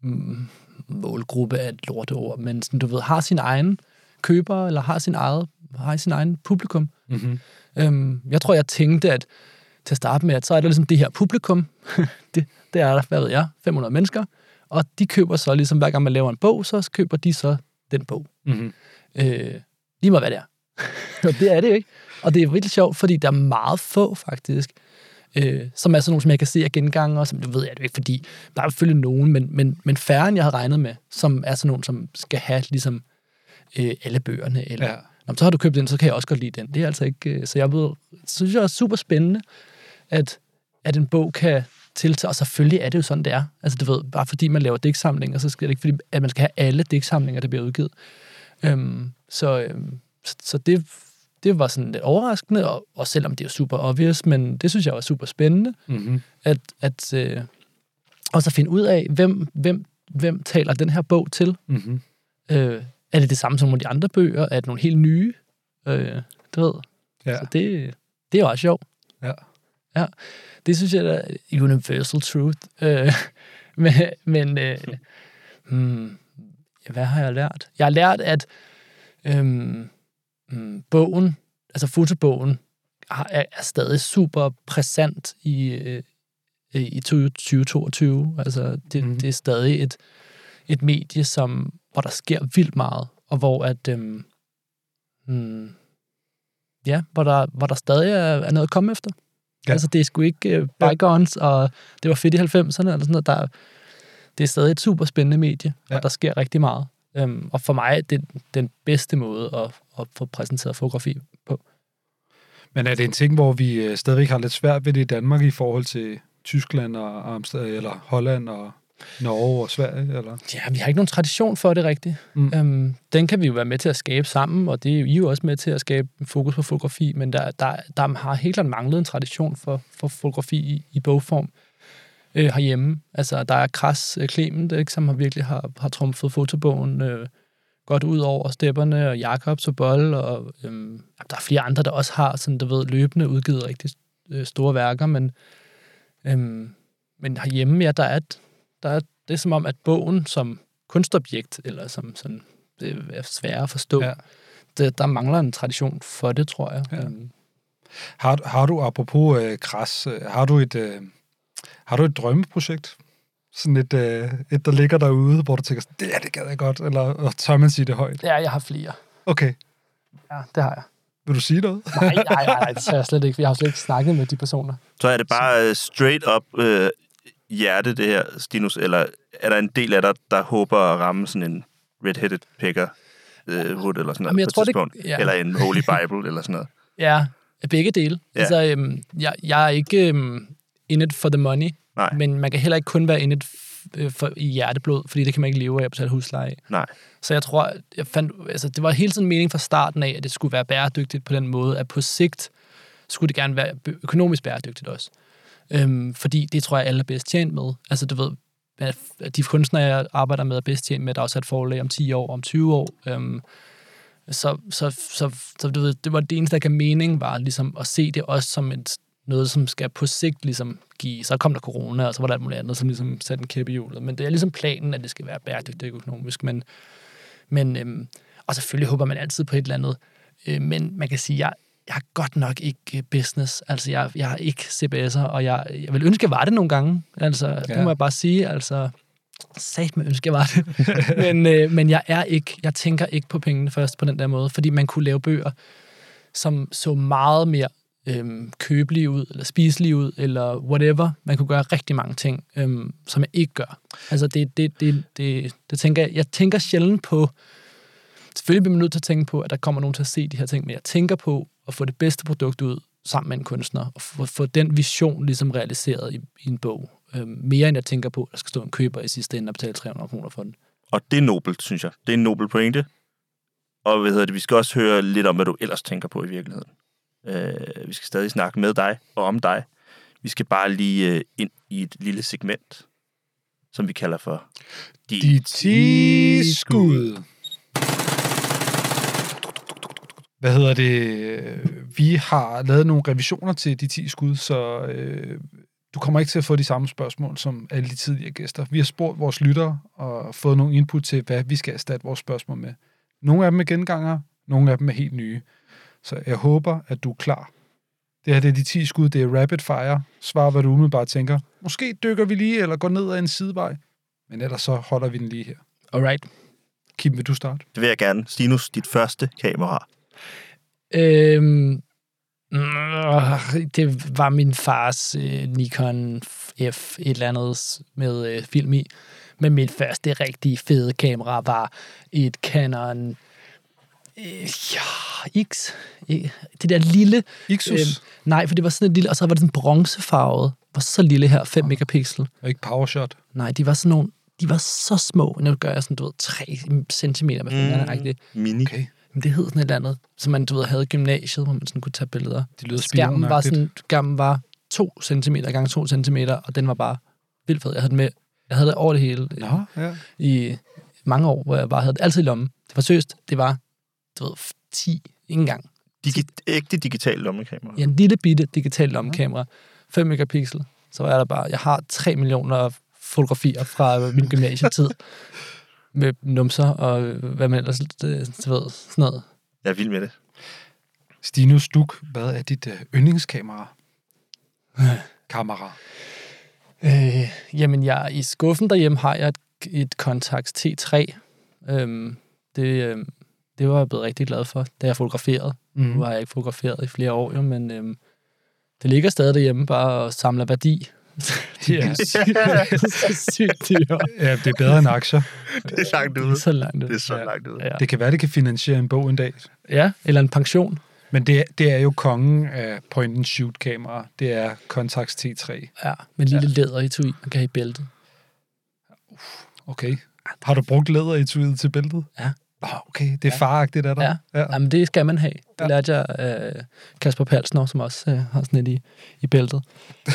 mm, målgruppe af et lorteord, men sådan, du ved, har sin egen køber, eller har sin eget, har sin egen publikum.
Mm-hmm.
Øhm, jeg tror, jeg tænkte, at til at starte med, at så er der ligesom det her publikum. [LAUGHS] det, det er der, hvad ved jeg, 500 mennesker. Og de køber så ligesom, hver gang man laver en bog, så køber de så den bog.
Mm-hmm.
Øh, lige meget hvad det er. [LAUGHS] og det er det jo ikke. Og det er virkelig sjovt, fordi der er meget få faktisk, øh, som er sådan nogle, som jeg kan se af gengange, og som det ved jeg jo ikke, fordi der er selvfølgelig nogen, men, men, men færre end jeg havde regnet med, som er sådan nogle, som skal have ligesom øh, alle bøgerne, eller
Ja.
Nå, så har du købt den, så kan jeg også godt lide den. Det er altså ikke, øh, så jeg ved, synes jeg er super spændende, at, at en bog kan tiltage, og selvfølgelig er det jo sådan, det er. Altså du ved, bare fordi man laver digtsamlinger, så skal det ikke, fordi at man skal have alle digtsamlinger, der bliver udgivet. Øhm, så, øhm, så, så det, det var sådan lidt overraskende, og, og selvom det er super obvious, men det synes jeg var super spændende,
Mm-hmm.
at, at øh, også at finde ud af, hvem, hvem, hvem taler den her bog til.
Mm-hmm.
Øh, er det det samme som nogle af de andre bøger? Er det nogle helt nye? Øh, du ved.
Ja.
Så det, det er jo også sjovt.
Ja.
Ja, det synes jeg er universal truth. Øh, [LAUGHS] men men øh, hmm, hvad har jeg lært? Jeg har lært, at øhm, mm, bogen, altså fotobogen, er, er stadig super præsent i, øh, i 2022. Altså, det, mm. det er stadig et, et medie, som, hvor der sker vildt meget, og hvor at, øhm, mm, ja, hvor der, hvor der stadig er, noget at komme efter.
Ja.
Altså, det er sgu ikke øh, bygons, og det var fedt i 90'erne, eller sådan noget. Der, det er stadig et super spændende medie,
Ja.
og der sker rigtig meget. Øhm, og for mig er det den bedste måde at, at få præsenteret fotografi på.
Men er det en ting, hvor vi øh, stadigvæk har lidt svært ved det i Danmark i forhold til Tyskland og Amsterdam, eller Holland og Norge og Sverige, eller?
Ja, vi har ikke nogen tradition for det rigtigt.
Mm.
Øhm, den kan vi jo være med til at skabe sammen, og det er jo I jo også med til at skabe fokus på fotografi, men der, der, der har helt klart manglet en tradition for, for fotografi i, i bogform øh, herhjemme. Altså, der er Kras øh, Clement, ikke, som har virkelig har, har trumfet fotobogen øh, godt ud over stepperne, og Jakob Sobol, og øh, der er flere andre, der også har sådan, du ved, løbende udgivet rigtig øh, store værker, men, øh, men herhjemme, ja, der er, et, der er det er som om, at bogen som kunstobjekt, eller som sådan, det er sværere at forstå,
Ja.
det, der mangler en tradition for det, tror jeg.
Ja.
Øhm,
Har, har du, apropos øh, græs, øh, har du et, øh, har du et drømmeprojekt? Sådan et, øh, et, der ligger derude, hvor du tænker, sådan, det er det gad jeg godt, eller og tør man sige det højt?
ja, jeg har flere.
Okay,
Ja, det har jeg.
vil du sige noget?
Nej, nej, nej, nej det har jeg slet ikke. for Jeg har slet ikke snakket med de personer.
Så er det bare uh, straight up uh, hjerte, det her, Stinus, eller er der en del af dig, der håber at ramme sådan en red-headed picker uh, hood eller sådan noget
Jamen, jeg
på
tror,
et
det-
tidspunkt?
ja.
Eller en Holy Bible eller sådan noget? [LAUGHS]
Ja, begge dele.
Ja.
Altså, øhm, jeg, jeg er ikke øhm, in it for the money,
Nej.
men man kan heller ikke kun være in it øh, for, i hjerteblod, fordi det kan man ikke leve af at betale husleje.
Nej.
Så jeg tror, jeg fandt, altså, det var hele tiden mening fra starten af, at det skulle være bæredygtigt på den måde, at på sigt skulle det gerne være økonomisk bæredygtigt også. Øhm, fordi det tror jeg, alle er bedst tjent med. Altså, du ved, de kunstnere, jeg arbejder med, er bedst tjent med, at der er et forlag om 10 år, om 20 år. Øhm, så, så, så, så du ved, det var det eneste, der gav mening, var ligesom at se det også som et, noget, som skal på sigt ligesom give. Så kom der corona, og så var der alt muligt andet, som ligesom satte en kæp i hjulet. Men det er ligesom planen, at det skal være bæredygtigt økonomisk. Men, men øhm, og selvfølgelig håber man altid på et eller andet. Øh, men man kan sige, jeg, jeg er godt nok ikke øh, business. Altså, jeg, jeg har ikke CBS'er, og jeg, jeg vil ønske, jeg var det nogle gange. Altså, ja. det må jeg bare sige. Altså, sat med ønske, jeg var det. [LAUGHS] men, øh, men jeg er ikke, jeg tænker ikke på pengene først på den der måde, fordi man kunne lave bøger, som så meget mere øhm, købelige ud, eller spiselige ud, eller whatever. Man kunne gøre rigtig mange ting, øhm, som jeg ikke gør. Altså, det, det, det, det, det tænker jeg, jeg tænker sjældent på, selvfølgelig bliver man nødt til at tænke på, at der kommer nogen til at se de her ting, men jeg tænker på at få det bedste produkt ud sammen med en kunstner, og få, få den vision ligesom realiseret i, i en bog. Øhm, mere end jeg tænker på, at der skal stå en køber i sidste ende og betale 300 kroner for den.
Og det er nobelt, synes jeg. Det er en nobel pointe. Og hvad hedder det, vi skal også høre lidt om, hvad du ellers tænker på i virkeligheden. Øh, vi skal stadig snakke med dig og om dig. Vi skal bare lige øh, ind i et lille segment, som vi kalder for De,
De 10 skud. Hvad hedder det? Vi har lavet nogle revisioner til de 10 skud, så øh, du kommer ikke til at få de samme spørgsmål som alle de tidligere gæster. Vi har spurgt vores lyttere og fået nogle input til, hvad vi skal erstatte vores spørgsmål med. Nogle af dem er genganger, nogle af dem er helt nye. Så jeg håber, at du er klar. Det her det er de 10 skud, det er rapid fire. Svar, hvad du umiddelbart tænker. Måske dykker vi lige, eller går ned ad en sidevej. Men ellers så holder vi den lige her.
Alright.
Kim, vil du starte?
Det vil jeg gerne. Stinus, dit første kamera.
Øhm, mm, det var min fars øh, Nikon F et eller andet med øh, film i. Men mit første rigtig fede kamera var et Canon øh, ja, X. Øh, Det der lille...
Ixus?
Øhm, nej, for det var sådan et lille... Og så var det sådan bronzefarvet. var så lille her, 5 megapixel.
Og ikke powershot.
Nej, de var sådan nogle... De var så små. Nu gør jeg sådan, du ved, 3 centimeter med fingrene. Mm.
Mini.
Okay.
Men det hed sådan et eller andet, som man, du ved, havde i gymnasiet, hvor man sådan kunne tage billeder.
Det lyder
skærmen var, sådan, skærmen var 2 cm gange 2 cm, og den var bare vildt fed. Jeg havde den med, jeg havde det over det hele
Nå, ja.
i mange år, hvor jeg bare havde det altid i lommen. Det var seriøst, det var, du ved, 10, ikke engang.
Digi- ægte digital lommekamera.
Ja, en lille bitte digital lommekamera, 5 megapixel, så er der bare, jeg har 3 millioner fotografier fra min gymnasietid, [LAUGHS] med numser og hvad man ellers, det, du ved, sådan noget.
Jeg er vild med det.
Stinus Duk, hvad er dit øh, yndlingskamera? Kamera.
Øh, jamen, jeg, i skuffen derhjemme har jeg et, et Contax T3. Øhm, det, øhm, det var jeg blevet rigtig glad for, da jeg fotograferede. Mm. Nu har jeg ikke fotograferet i flere år, jo, men øhm, det ligger stadig derhjemme bare og samler værdi. Det er sygt. [LAUGHS]
Ja, det er bedre end aktier.
Det er langt
Det
ude.
er så langt ud.
Det er så
ja.
langt ude.
Ja.
Det kan være, det kan finansiere en bog en dag.
ja, eller en pension.
Men det, er- det er jo kongen af point-and-shoot-kamera. Det er Contax T3.
Ja, med lille ja. læder i tui, man kan have i bæltet.
Okay. Har du brugt læderetuiet til bæltet?
Ja.
Åh, okay. Det er faragtigt af dig.
Ja. ja. Jamen, det skal man have. Det
Ja.
ja. lærte jeg øh, Kasper Palsen også, som også øh, har sådan et i, i bæltet. [LAUGHS]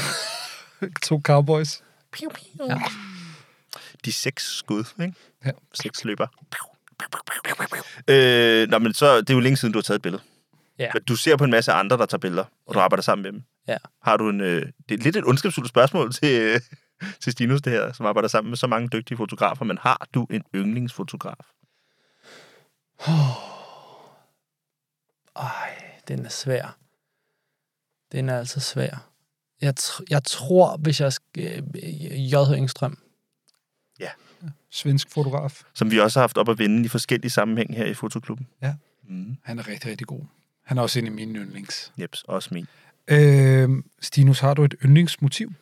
To cowboys.
Ja.
De seks skud, ikke?
Ja.
Seks løber. Øh, nå, men så, det er jo længe siden, du har taget et billede.
Ja.
Men du ser på en masse andre, der tager billeder, og du arbejder sammen med dem.
Ja.
Har du en... Øh, det er lidt et ondskabsfuldt spørgsmål til, øh, til Stinus, det her, som arbejder sammen med så mange dygtige fotografer, men har du en yndlingsfotograf? [SIGHS]
Ej, den er svær. Den er altså svær. Jeg, tr- jeg tror, hvis jeg skal... Øh, J.H. Engstrøm.
Svensk fotograf.
Som vi også har haft op at vinde i forskellige sammenhæng her i Fotoklubben.
Ja.
Mm.
Han er rigtig, rigtig god. Han er også en af mine yndlings.
Jeps, også min.
Øh, Stinus, har du et yndlingsmotiv?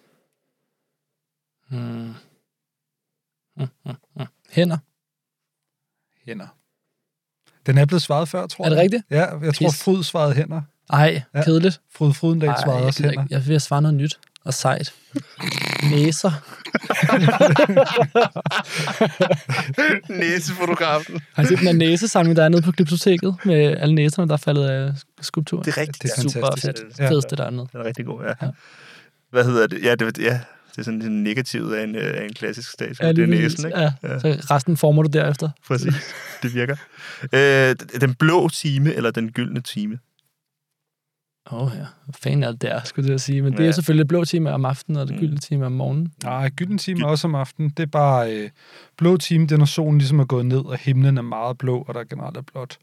Hmm. Mm, mm, mm. Hænder.
Hænder. Den er blevet svaret før, tror
Er det
jeg.
rigtigt?
Ja, jeg tror,
Pis.
Fryd svarede hænder.
Ej,
Ja.
kedeligt.
Fryd Frydendal
Ej,
svarede
jeg,
også
ikke. jeg vil svare noget nyt og sejt. Næser. [LAUGHS]
Næsefotografen.
Har I set den her næsesamling, der er nede på Glyptoteket med alle næserne, der er faldet af skulpturen?
Det er rigtigt.
Det er
Super
fantastisk.
fedt.
Ja.
Fedeste dernede.
Den er rigtig god, ja.
Ja.
Hvad hedder det? Ja, det, ja, det er sådan en negativet af en, øh, af en klassisk statue.
Ja,
det er næsen, ikke?
Ja.
Ja.
Så resten former du derefter.
Præcis. Det virker. Øh, den blå time eller den gyldne time?
Åh oh, ja, hvad fanden er det der, skulle jeg sige. Men det er
Ja.
selvfølgelig blå time om aftenen, og det
Mm.
gyldne time om morgenen.
Nej, gylden time er også om aftenen. Det er bare øh, blå time, det er når solen ligesom er gået ned, og himlen er meget blå, og der generelt er blåt.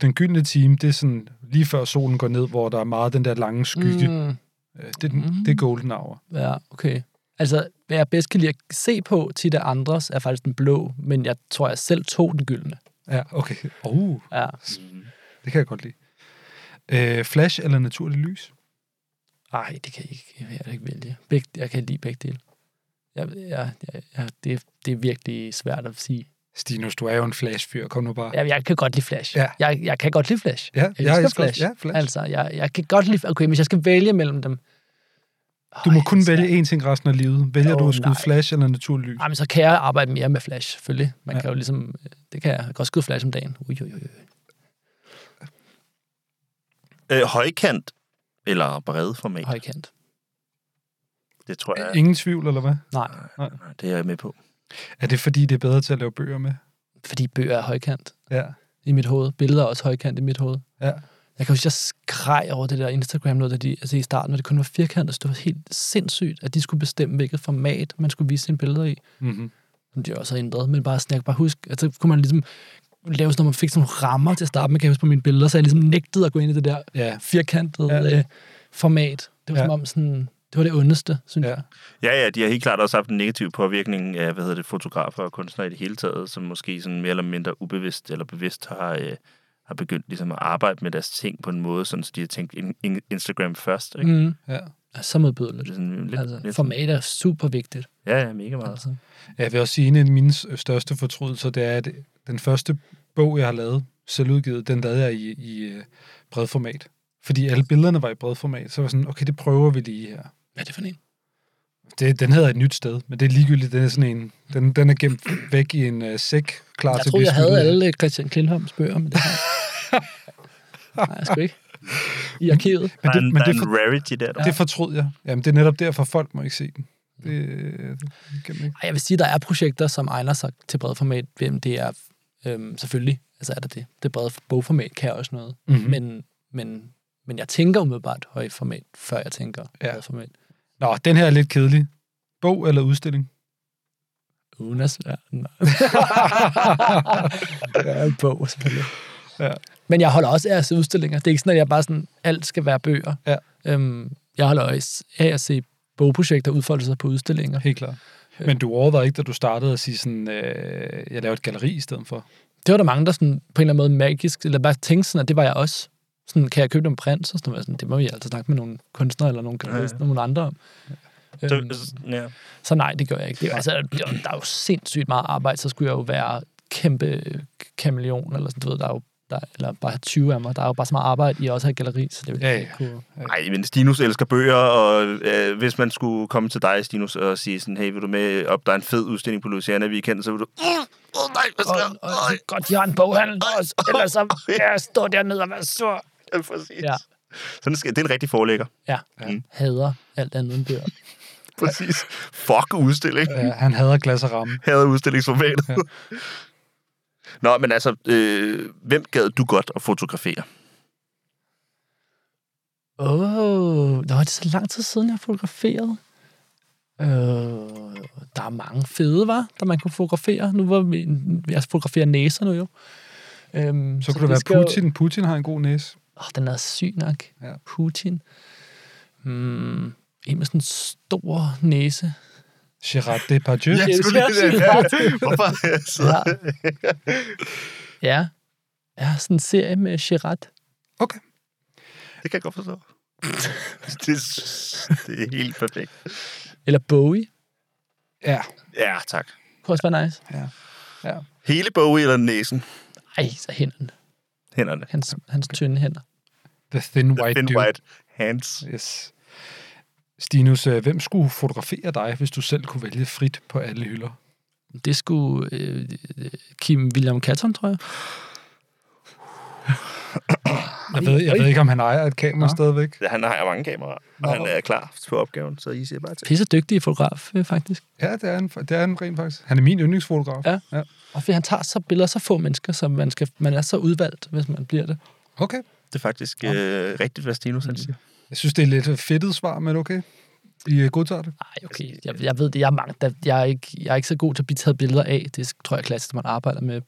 Den gyldne time, det er sådan lige før solen går ned, hvor der er meget den der lange skygge. Mm.
Mm,
Det, er den-
Mm.
det er golden hour.
ja, okay. Altså, hvad jeg bedst kan lide at se på tit af andres, er faktisk den blå, men jeg tror, jeg selv tog den gyldne.
Ja, okay. Oh,
Ja.
det kan jeg godt lide. Øh, flash eller naturlig lys?
Ej, det kan jeg ikke, jeg kan ikke vælge. Begge, jeg kan lide begge dele. Jeg, jeg, jeg, jeg, det, det er virkelig svært at sige.
Stinus, du er jo en flash-fyr. Kom nu bare.
Jeg, jeg kan godt lide Flash.
Ja.
Jeg, jeg kan godt lide Flash.
Ja,
Jeg elsker
elsker
Flash.
Ja, flash.
Altså, jeg, jeg kan godt lide... Okay, hvis jeg skal vælge mellem dem...
Du må
Øj,
kun vælge én ting resten af livet. Vælger
Åh,
du at skyde
nej.
flash eller naturlig lys?
Ej, men så kan jeg arbejde mere med Flash, selvfølgelig. Man
Ja.
ja. kan jo ligesom... Det kan jeg. Jeg kan godt skyde Flash om dagen. Ui, ui, ui.
Øh, højkant eller bredformat?
Højkant.
Det tror jeg,
Ingen tvivl, eller hvad?
Nej,
det er jeg med på.
Er det fordi, det er bedre til at lave bøger med?
fordi bøger er højkant
Ja.
i mit hoved. Billeder er også højkant i mit hoved.
Ja.
Jeg kan huske, jeg skreg over det der Instagram noget, da de, altså i starten, når det kun var firkantet, så det var helt sindssygt, at de skulle bestemme, hvilket format man skulle vise sine billeder i.
Mm-hmm.
som de også har ændret, men bare sådan, jeg kan bare huske, at så kunne man ligesom lave sådan, når man fik sådan nogle rammer til at starte med, kan jeg huske på mine billeder, så jeg ligesom nægtede at gå ind i det der
Ja.
firkantede
Ja.
øh, format. Det var
Ja.
som om sådan, det var det ondeste, synes
Ja.
ja. jeg.
Ja, ja, de har helt klart også haft en negativ påvirkning af, hvad hedder det, fotografer og kunstnere i det hele taget, som måske sådan mere eller mindre ubevidst eller bevidst har, øh, har begyndt ligesom at arbejde med deres ting på en måde, sådan, så de har tænkt in- in- Instagram først. Ikke? Mm.
Ja.
Ja, så modbydeligt.
Det er sådan lidt,
Altså,
lidt,
format er super vigtigt.
Ja, ja, mega meget.
Altså.
Jeg vil også sige, en af mine største fortrydelser, det er, at den første bog, jeg har lavet, selvudgivet, den lavede jeg i, i øh, bredformat. Fordi alle billederne var i bredformat, så var sådan, okay, det prøver vi lige her.
Hvad er det for en?
Det, den hedder et nyt sted, men det er ligegyldigt, den er sådan en, den, den er gemt væk i en uh, sæk, klar
Jeg
til at
troede,
blive
jeg havde
smidt ud.
alle Christian Klintholms bøger, men det har jeg. Nej, jeg sgu ikke. I arkivet.
Men
er
det,
en,
men
er
det,
en
for,
rarity der.
det fortrød jeg. Jamen, det er netop derfor, folk må ikke se den. Det, det kan man ikke.
Ej, Jeg vil sige, der er projekter, som egner sig til bred format. Hvem det er øhm, selvfølgelig, altså er der det. Det brede bogformat kan også noget.
Mhm.
Mm-hmm. Men, men, men jeg tænker umiddelbart højt format, før jeg tænker
Ja.
ja. bred format.
Nå, den her er lidt kedelig. Bog eller udstilling?
Unas verden. [LAUGHS] ja, en bog, selvfølgelig.
Ja.
Men jeg holder også af at se udstillinger. Det er ikke sådan, at jeg bare sådan, alt skal være bøger.
Ja.
Øhm, jeg holder også af at se bogprojekter udfolde sig på udstillinger.
Helt klart. Men du overvejede ikke, da du startede at sige sådan, øh, jeg laver et galeri i stedet for?
det var der mange, der sådan, på en eller anden måde magisk, eller bare tænkte sådan, at det var jeg også. Sådan, kan jeg købe nogle print? Så sådan, sådan, det må vi altså snakke med nogle kunstnere eller nogle,
Ja, ja.
ja, ja. nogle andre om.
Så,
Øhm,
ja.
så nej, det gør jeg ikke. Det, er- altså, der er jo sindssygt meget arbejde, så skulle jeg jo være kæmpe kameleon, eller sådan, du ved, der er jo der, eller bare have 20 af mig. Der er jo bare så meget arbejde i også have galleri, så det vil
Ja, ja.
ikke kunne...
Nej, men Stinus elsker bøger, og øh, hvis man skulle komme til dig, Stinus, og sige sådan, hey, vil du med op, der er en fed udstilling på Louisiana Weekend, så vil du... Åh, oh, nej, hvad sker
Og, og, godt, jeg har en boghandel også, ellers så jeg stå dernede og være sur. [LAUGHS]
Ja, præcis.
Ja.
Sådan skal, det er en rigtig forlægger.
Ja,
Mm.
hader alt andet end bøger. [LAUGHS]
Præcis. Fuck udstilling.
Ja, han hader glas og ramme. [LAUGHS]
Hader udstillingsformatet.
Ja.
Nå, men altså, øh, hvem gad du godt at fotografere?
Åh, oh, nå, det er så lang tid siden, jeg har fotograferet. Øh, der er mange fede, var, der man kunne fotografere. Nu var vi, jeg fotograferer næser nu jo. Øhm,
Så kunne det være
skal jo-
Putin. Putin har en god næse.
Åh, den er syg nok.
Ja.
Putin. Hmm, en med sådan en stor næse.
Gerard Depardieu.
Ja. [LAUGHS]
skulle det der. Hvorfor jeg sidder...
Ja. Ja. Ja, sådan en serie med Gerard.
Okay.
Det kan jeg godt forstå. [LAUGHS] det, er, det er helt perfekt.
Eller Bowie.
Ja.
Ja, tak.
Kunne også være nice.
ja.
Hele Bowie eller næsen?
Ej, så hænderne.
Hænderne.
Hans, hans tynde hænder.
The Thin White
Thin
Dude.
white hands.
Yes. Stinus, øh, hvem skulle fotografere dig, hvis du selv kunne vælge frit på alle hylder?
Det skulle øh, Kim William Catton, tror jeg.
Jeg ved, jeg ved ikke, om han ejer et kamera
Nå.
stadigvæk.
Ja, han har mange kameraer, og han er klar på opgaven, så I siger bare til.
Pisse dygtig fotograf, øh, faktisk.
Ja, det er han, det er han rent faktisk. Han er min yndlingsfotograf.
Ja.
ja.
Og fordi han tager så billeder så få mennesker, så man, skal, man er så udvalgt, hvis man bliver det.
Okay.
Det er faktisk øh, rigtigt, hvad Stinus han siger.
Jeg synes, det er lidt fedtet svar, men okay. I øh, godtager det.
Nej, okay. Jeg, jeg ved det. Jeg er, mange, der, jeg, er ikke, jeg er ikke så god til at blive taget billeder af. Det tror jeg er klassisk, når man arbejder med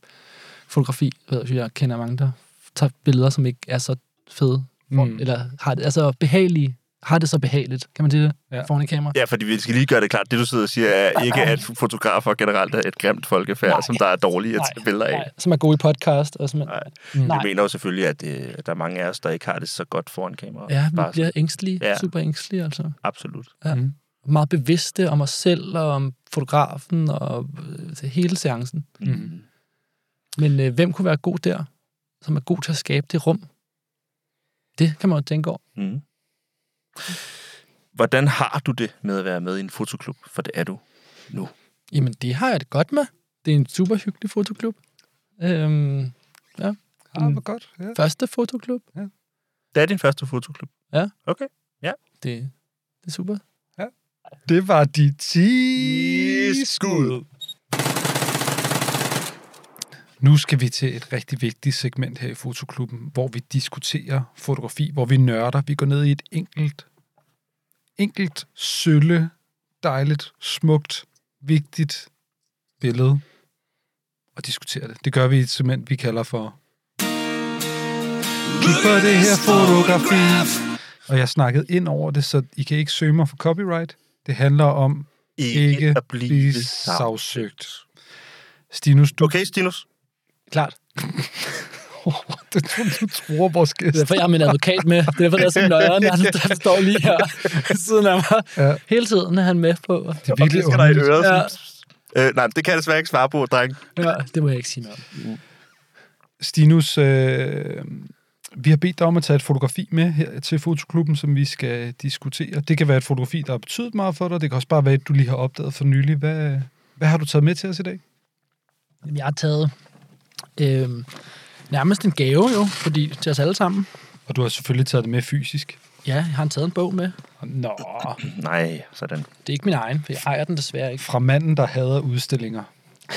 fotografi. Jeg, ved, jeg kender mange, der tager billeder, som ikke er så fede.
Mm.
Eller har det, altså behagelige. Har det så behageligt, kan man sige det?
Ja.
Foran i kamera.
Ja, fordi vi skal lige gøre det klart. Det, du sidder og siger, er ikke, at fotografer generelt er et grimt folkefærd,
Nej.
som der er dårlige at tage billeder af.
nej, som er gode i podcast. Og som er,
Nej.
Mm.
Vi
Nej.
mener jo selvfølgelig, at, øh, at der er mange af os, der ikke har det så godt foran kamera.
Ja, vi
Bare
bliver ængstelige.
Ja.
Super ængstelige, altså.
Absolut.
Ja.
Mm.
Meget bevidste om os selv og om fotografen og øh, hele seancen.
Mm.
Men øh, hvem kunne være god der, som er god til at skabe det rum? Det kan man jo tænke over.
Mm. Hvordan har du det med at være med i en fotoklub? For det er du nu.
Jamen, det har jeg det godt med. Det er en super hyggelig fotoklub. Øhm,
Ah,
Mm.
hvor godt. Ja.
første fotoklub.
Det er din første fotoklub.
Ja.
Okay.
Det, det er super.
Det var de 10 skud. Nu skal vi til et rigtig vigtigt segment her i Fotoklubben, hvor vi diskuterer fotografi, hvor vi nørder. Vi går ned i et enkelt, enkelt, sølle, dejligt, smukt, vigtigt billede og diskuterer det. Det gør vi i et segment, vi kalder for... Kig på det her fotografi. Og jeg snakkede ind over det, så I kan ikke søge mig for copyright. Det handler om ikke at blive sagsøgt. Stinus, du...
Okay, Stinus.
Klart. [LAUGHS]
det tror du tror vores
Det er
gæst.
derfor, jeg har min advokat med. Det er derfor, der er så nøjeren. Han, han står lige her siden af mig.
Ja.
Hele tiden er han med på.
Det er virkelig
det skal der i øret. Ja. Øh, nej, det kan jeg desværre ikke svare på, dreng.
Ja, det må jeg ikke sige noget om.
Stinus, øh, vi har bedt dig om at tage et fotografi med her til Fotoklubben, som vi skal diskutere. Det kan være et fotografi, der har betydet meget for dig. Det kan også bare være et, du lige har opdaget for nylig. Hvad, hvad har du taget med til os i dag?
Jamen, Jeg har taget øh, nærmest en gave jo, fordi til os alle sammen.
Og du har selvfølgelig taget det med fysisk.
Ja, jeg har taget en bog med.
Nå, [CLEARS THROAT]
Nej, sådan.
Det er ikke min egen, for jeg ejer den desværre ikke.
fra manden, der hader udstillinger.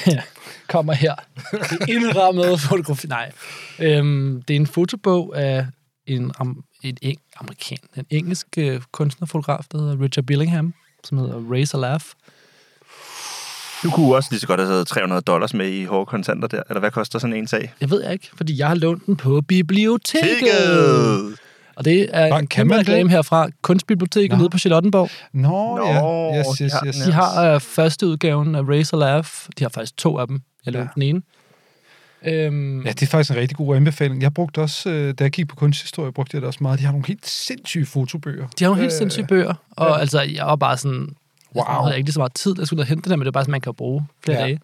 [LAUGHS]
Kommer her. Det indrammet fotografi. Nej. Øhm, det er en fotobog af en, am, en eng, amerikan, en engelsk øh, kunstnerfotograf, der hedder Richard Billingham, som hedder Raise a Laugh.
Du kunne også lige så godt have taget 300 dollars med i hårde kontanter der. Eller hvad koster sådan en sag?
Jeg ved ikke, fordi jeg har lånt den på biblioteket. Og det er
Nå,
en kæmpe reklame herfra. Kunstbiblioteket
Nå.
nede på Charlottenborg.
Nå,
Nå,
ja. Yes, yes,
ja,
yes.
De har øh, første udgaven af a Laugh. De har faktisk to af dem. Jeg lånte
Ja.
ja. den ene. Øhm,
Ja, det er faktisk en rigtig god anbefaling. Jeg brugte også, øh, da jeg gik på kunsthistorie, brugte jeg det også meget. De har nogle helt sindssyge fotobøger.
De har nogle helt
Øh,
sindssyge bøger, og
ja.
altså, jeg var bare sådan, wow. jeg
Wow.
havde ikke lige så meget tid, jeg skulle hente det der, men det er bare sådan, man kan bruge flere
Ja.
dage.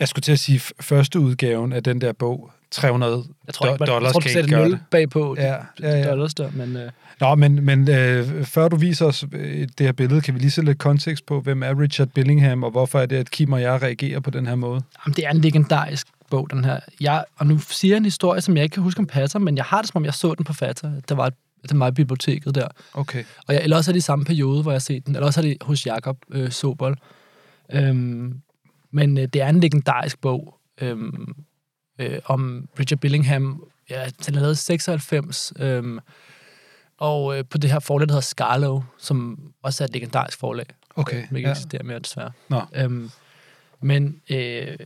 Jeg skulle til at sige, første udgaven af den der bog, 300
Jeg tror ikke, man,
dollars
jeg tror, du
kan
sætter
ikke gøre
0
det.
bagpå
Ja, ja, ja.
dollars der, men øh,
Nå, men, men øh, før du viser os øh, det her billede, kan vi lige sætte lidt kontekst på, hvem er Richard Billingham, og hvorfor er det, at Kim og jeg reagerer på den her måde?
jamen, det er en legendarisk bog, den her. Jeg, og nu siger jeg en historie, som jeg ikke kan huske om passer, men jeg har det, som om jeg så den på Fata. Der var et, det var i biblioteket der.
Okay.
Og jeg, eller også er det i samme periode, hvor jeg har set den, eller også er det hos Jakob øh, Sobol. Øhm, men øh, det er en legendarisk bog øhm, øh, om Richard Billingham. Ja, den er lavet i 96, øhm, og øh, på det her forlag, der hedder Scarlow, som også er et legendarisk forlag.
Okay,
ikke
ja.
eksisterer mere, desværre.
Nå.
Øhm, men øh,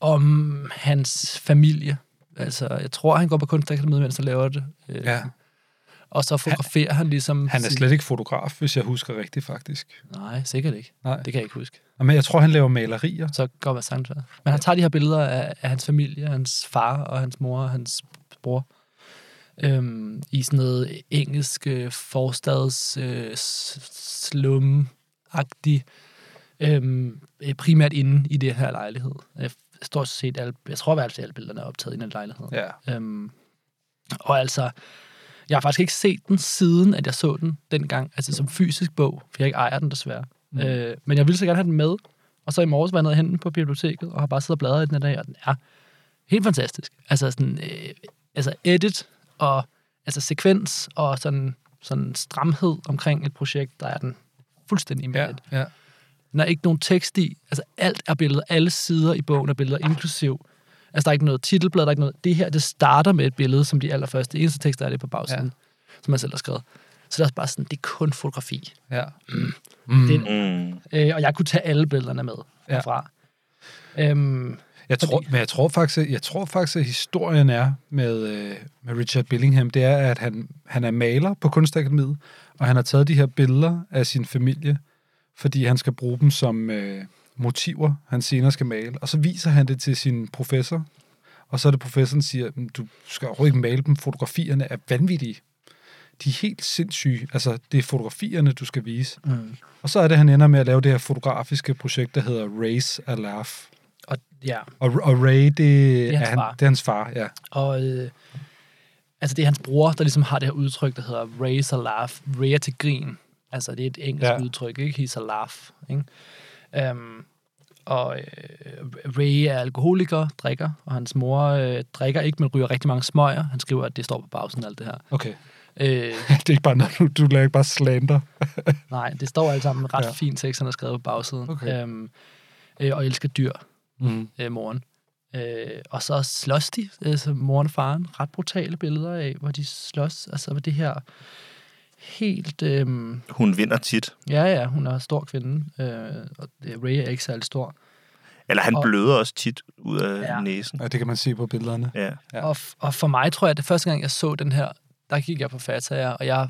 om hans familie. Altså, jeg tror, han går på kunstakademiet, mens han laver det. Øh,
Ja.
Og så fotograferer han, han ligesom...
Han er
sin-
slet ikke fotograf, hvis jeg husker rigtigt, faktisk.
Nej, sikkert ikke.
Nej.
Det kan jeg ikke huske.
Men jeg tror, han laver malerier.
Så går det være. Men han tager de her billeder af, af hans familie, hans far og hans mor og hans bror, øhm, i sådan noget engelsk øh, forstads øh, s- slum-agtig, øhm, øh, primært inde i det her lejlighed. Jeg stort set alle, jeg tror, at alle billederne er optaget i den lejlighed.
Ja.
Øhm, og altså, jeg har faktisk ikke set den siden, at jeg så den dengang, altså som fysisk bog, for jeg ikke ejer den desværre. Mm. Øh, men jeg ville så gerne have den med, og så i morges var jeg nede den på biblioteket, og har bare siddet og bladret i den i dag, og den er helt fantastisk. Altså sådan, øh, altså edit og altså sekvens og sådan, sådan stramhed omkring et projekt, der er den fuldstændig med.
Ja, ja.
Der er ikke nogen tekst i. Altså alt er billeder. Alle sider i bogen er billeder, inklusiv. Altså der er ikke noget titelblad, der er ikke noget. Det her, det starter med et billede, som de allerførste. Eneste tekst, der er det på bagsiden, ja. som man selv har skrevet. Så det er også bare sådan, det er kun fotografi.
ja.
Mm. Det,
Mm.
øh, og jeg kunne tage alle billederne med
Ja.
herfra. Øhm,
Jeg tror, men jeg tror, faktisk, jeg tror faktisk, at historien er med, øh, med Richard Billingham, det er, at han, han er maler på Kunstakademiet, og han har taget de her billeder af sin familie, fordi han skal bruge dem som øh, motiver, han senere skal male. Og så viser han det til sin professor, og så er det professoren, der siger, "Men du skal overhovedet ikke male dem, fotografierne er vanvittige. De er helt sindssyge. Altså, det er fotografierne, du skal vise.
mm.
Og så er det, han ender med at lave det her fotografiske projekt, der hedder Race a Laugh.
Og, ja,
Og, og Ray, det, det, er
hans
han,
far.
det er hans far, ja.
og øh, altså det er hans bror, der ligesom har det her udtryk, der hedder raise a laugh. Ray er til grin. Altså det er et engelsk
ja.
udtryk, ikke? He's a laugh. Ikke? Um, og øh, Ray er alkoholiker, drikker, og hans mor øh, drikker ikke, men ryger rigtig mange smøger. Han skriver, at det står på bagsiden af alt det her.
Okay.
Øh, [LAUGHS]
Det er ikke bare noget, du, du lader ikke bare slander. [LAUGHS]
nej, det står alt sammen ret
Ja.
fint tekst, han har skrevet på bagsiden.
Okay.
Um, øh, og elsker dyr.
Mm.
øh, moren. Øh, og så slås de, altså moren og faren, ret brutale billeder af, hvor de slås, altså med det her helt, øh,
Hun vinder tit.
ja ja, hun er en stor kvinde, øh, og Ray er ikke særlig stor.
Eller han
Og-
bløder også tit ud af
Ja.
næsen.
Ja, det kan man se på billederne.
Ja.
Ja.
Og, og for mig tror jeg, at det første gang, jeg så den her, der gik jeg på Fata, og jeg,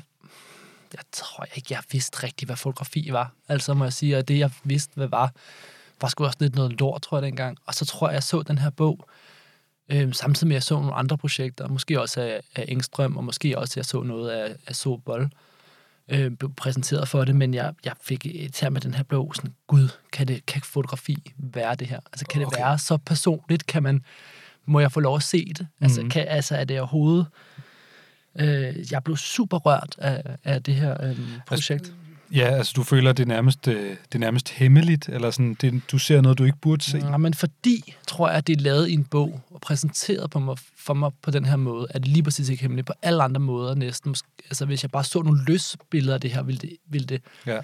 jeg tror ikke, jeg vidste rigtigt, hvad fotografi var. Altså må jeg sige, at det, jeg vidste, hvad var, var sgu også lidt noget lort, tror jeg, dengang. Og så tror jeg, jeg så den her bog, øh, samtidig med, at jeg så nogle andre projekter, måske også af, af Engstrøm, og måske også, jeg så noget af, af Sobol, øh, blev præsenteret for det, men jeg, jeg fik et her med den her bog, sådan, gud, kan, det, kan fotografi være det her? Altså, kan
Okay.
det være så personligt? Kan man, må jeg få lov at se det? Altså,
Mhm.
kan, altså er det overhovedet... Øh, jeg blev super rørt af, af det her øh, projekt.
Ja, altså du føler, det er nærmest, øh, det er nærmest hemmeligt, eller sådan, det, du ser noget, du ikke burde se.
Ja, men fordi, tror jeg, at det er lavet i en bog og præsenteret på mig, for mig på den her måde, at det lige præcis ikke hemmeligt på alle andre måder næsten. Altså, hvis jeg bare så nogle løsbilleder af det her, ville, det, ville, det,
Ja.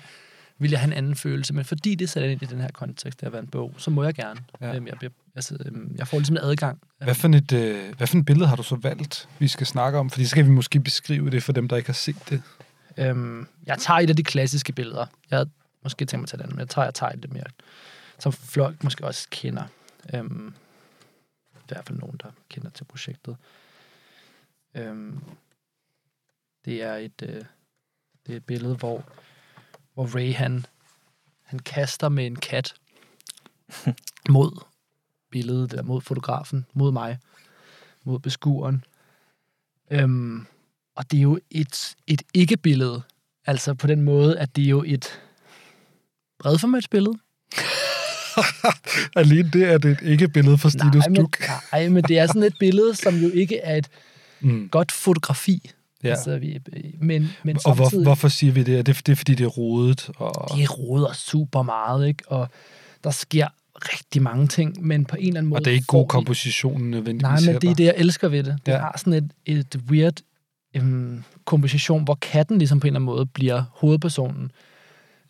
ville jeg have en anden følelse. Men fordi det er sat ind i den her kontekst af at være en bog, så må jeg gerne.
Ja.
Øhm, jeg, bliver- altså, øhm, jeg får ligesom en adgang.
Hvad for, et, øh, hvad for et billede har du så valgt, vi skal snakke om? Fordi så skal vi måske beskrive det for dem, der ikke har set det.
Øhm, jeg tager et af de klassiske billeder. Jeg havde måske tænkt mig at tage den, men jeg tager, jeg tager et lidt mere, som folk måske også kender. Øhm, I hvert fald nogen, der kender til projektet. Øhm, det er et, øh, det er et billede, hvor, hvor Ray han, han kaster med en kat [LAUGHS] mod billedet, eller mod fotografen, mod mig, mod beskueren. Øhm, og det er jo et, et ikke-billede. Altså på den måde, at det er jo et bredformatsbillede. [LAUGHS]
Alene det er det ikke et billede for Stinus Duk.
nej, men det er sådan et billede, som jo ikke er et
Mm.
godt fotografi.
Ja.
Altså, vi, men, men
Og hvor, hvorfor siger vi det? Er det, det er fordi, det er rodet? Og...
de roder super meget, ikke? Og der sker rigtig mange ting, men på en eller anden måde...
Og det er ikke god komposition nødvendigvis.
Nej, men det er det, jeg elsker ved det. Det
Ja.
har sådan et, et weird øhm, komposition, hvor katten ligesom på en eller anden måde bliver hovedpersonen,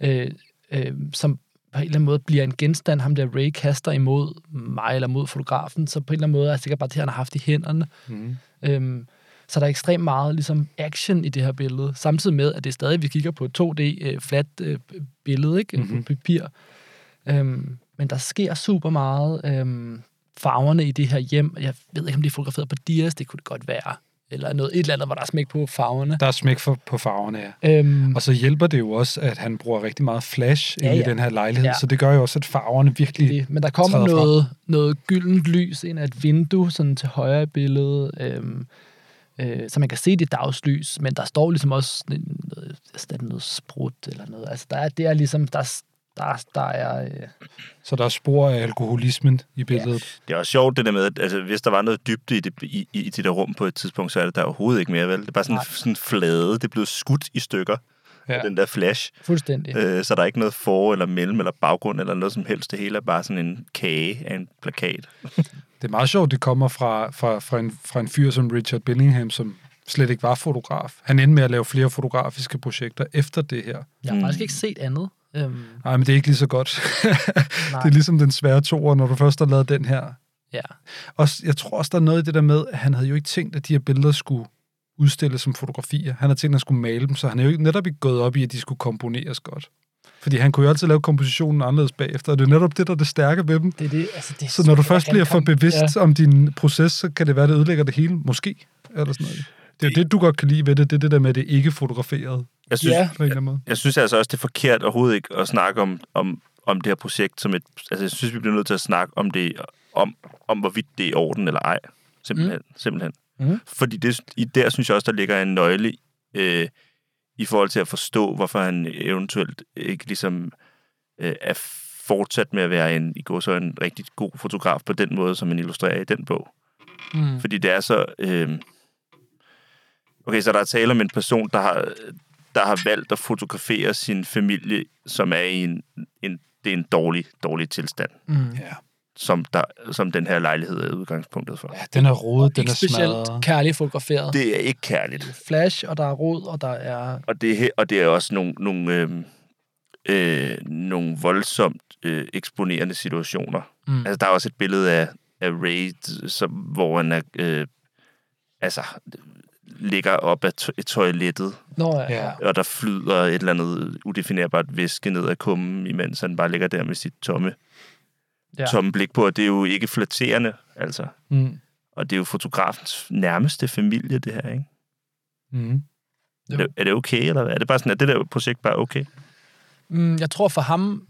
øh, øh, som på en eller anden måde bliver en genstand, ham der Ray kaster imod mig eller mod fotografen, så på en eller anden måde er jeg sikkert bare det, han har haft i hænderne.
Mhm.
Øhm, så der er ekstremt meget ligesom, action i det her billede, samtidig med, at det er stadig, vi kigger på et 2D øh, øh, billede, ikke?
Mhm.
Mm-hmm. På papir. Øhm, men der sker super meget. Øhm, farverne i det her hjem, jeg ved ikke, om det er fotograferet på Dias, det kunne det godt være. Eller noget, et eller andet, hvor der er smæk på farverne.
Der er smæk for, på farverne, ja.
Øhm,
Og så hjælper det jo også, at han bruger rigtig meget flash
Ja,
ja, i den her lejlighed,
Ja.
så det gør jo også, at farverne virkelig...
det. Men der kommer
frem.
noget, noget gyldent lys ind af et vindue, sådan til højre i billedet, øhm, øh, så man kan se det dagslys, men der står ligesom også sådan noget, altså, noget sprut eller noget. Altså, der er, det er ligesom, der, der, der er... Øh,
Så der er spor af alkoholismen i billedet.
Det er også sjovt det der med, at altså, hvis der var noget dybde i det, i, i det der rum på et tidspunkt, så er det der overhovedet ikke mere, vel? Det er bare sådan,
Nej.
sådan flade. Det er blevet skudt i stykker,
Ja.
ja. den der flash.
fuldstændig.
Øh, så der er ikke noget for- eller mellem- eller baggrund eller noget som helst. Det hele er bare sådan en kage af en plakat.
Det er meget sjovt, det kommer fra, fra, fra, en, fra en fyr som Richard Billingham, som slet ikke var fotograf. Han endte med at lave flere fotografiske projekter efter det her.
Jeg har faktisk ikke set andet. Øhm,
Nej, men det er ikke lige så godt. [LAUGHS] Det er ligesom den svære toer, når du først har lavet den her.
ja.
Også, jeg tror også, der er noget i det der med, at han havde jo ikke tænkt, at de her billeder skulle udstilles som fotografier. Han havde tænkt, at han skulle male dem, så han er jo ikke netop ikke gået op i, at de skulle komponeres godt. Fordi han kunne jo altid lave kompositionen anderledes bagefter, og det er netop det, der er det stærke ved dem.
Det er det, altså, det er
Så når du først bliver for bevidst ja. om din proces, så kan det være, det ødelægger det hele, måske. Eller sådan noget. Det er det, du godt kan lide ved det, det er det der med, at det ikke er fotograferet
Jeg synes,
Ja.
på en eller anden måde.
jeg synes altså også, det er forkert overhovedet ikke at snakke om, om, om det her projekt som et... Altså, jeg synes, vi bliver nødt til at snakke om det, om, om hvorvidt det er i orden eller ej. Simpelthen. Mm. simpelthen.
Mm.
Fordi det, i der synes jeg også, der ligger en nøgle øh, i forhold til at forstå, hvorfor han eventuelt ikke ligesom øh, er fortsat med at være en, i går så en rigtig god fotograf på den måde, som han illustrerer i den bog.
Mm.
Fordi det er så... Øh, okay, så der er tale om en person, der har, der har valgt at fotografere sin familie, som er i en, en, det er en dårlig, dårlig tilstand,
Mm.
Ja.
som, der, som den her lejlighed er udgangspunktet for.
ja, den er rodet, den
Ikke
er
specielt
smadret.
kærligt fotograferet. Det...
Er ikke kærligt.
Flash, og der er rod, og der er...
Og det, er og det er også nogle, nogle, øh, øh, nogle voldsomt øh, eksponerende situationer.
Mm.
Altså, der er også et billede af, af Ray, som, hvor han er, øh, altså, ligger op af to- toilettet,
Nå, ja.
Ja.
og der flyder et eller andet udefinerbart væske ned ad kummen, imens han bare ligger der med sit tomme,
Ja.
tomme blik på, og det er jo ikke flatterende, altså.
Mm.
Og det er jo fotografens nærmeste familie, det her, ikke?
Mm.
Er det, er det okay, eller hvad? Er det bare sådan, at det der projekt bare okay?
Mm, jeg tror for ham,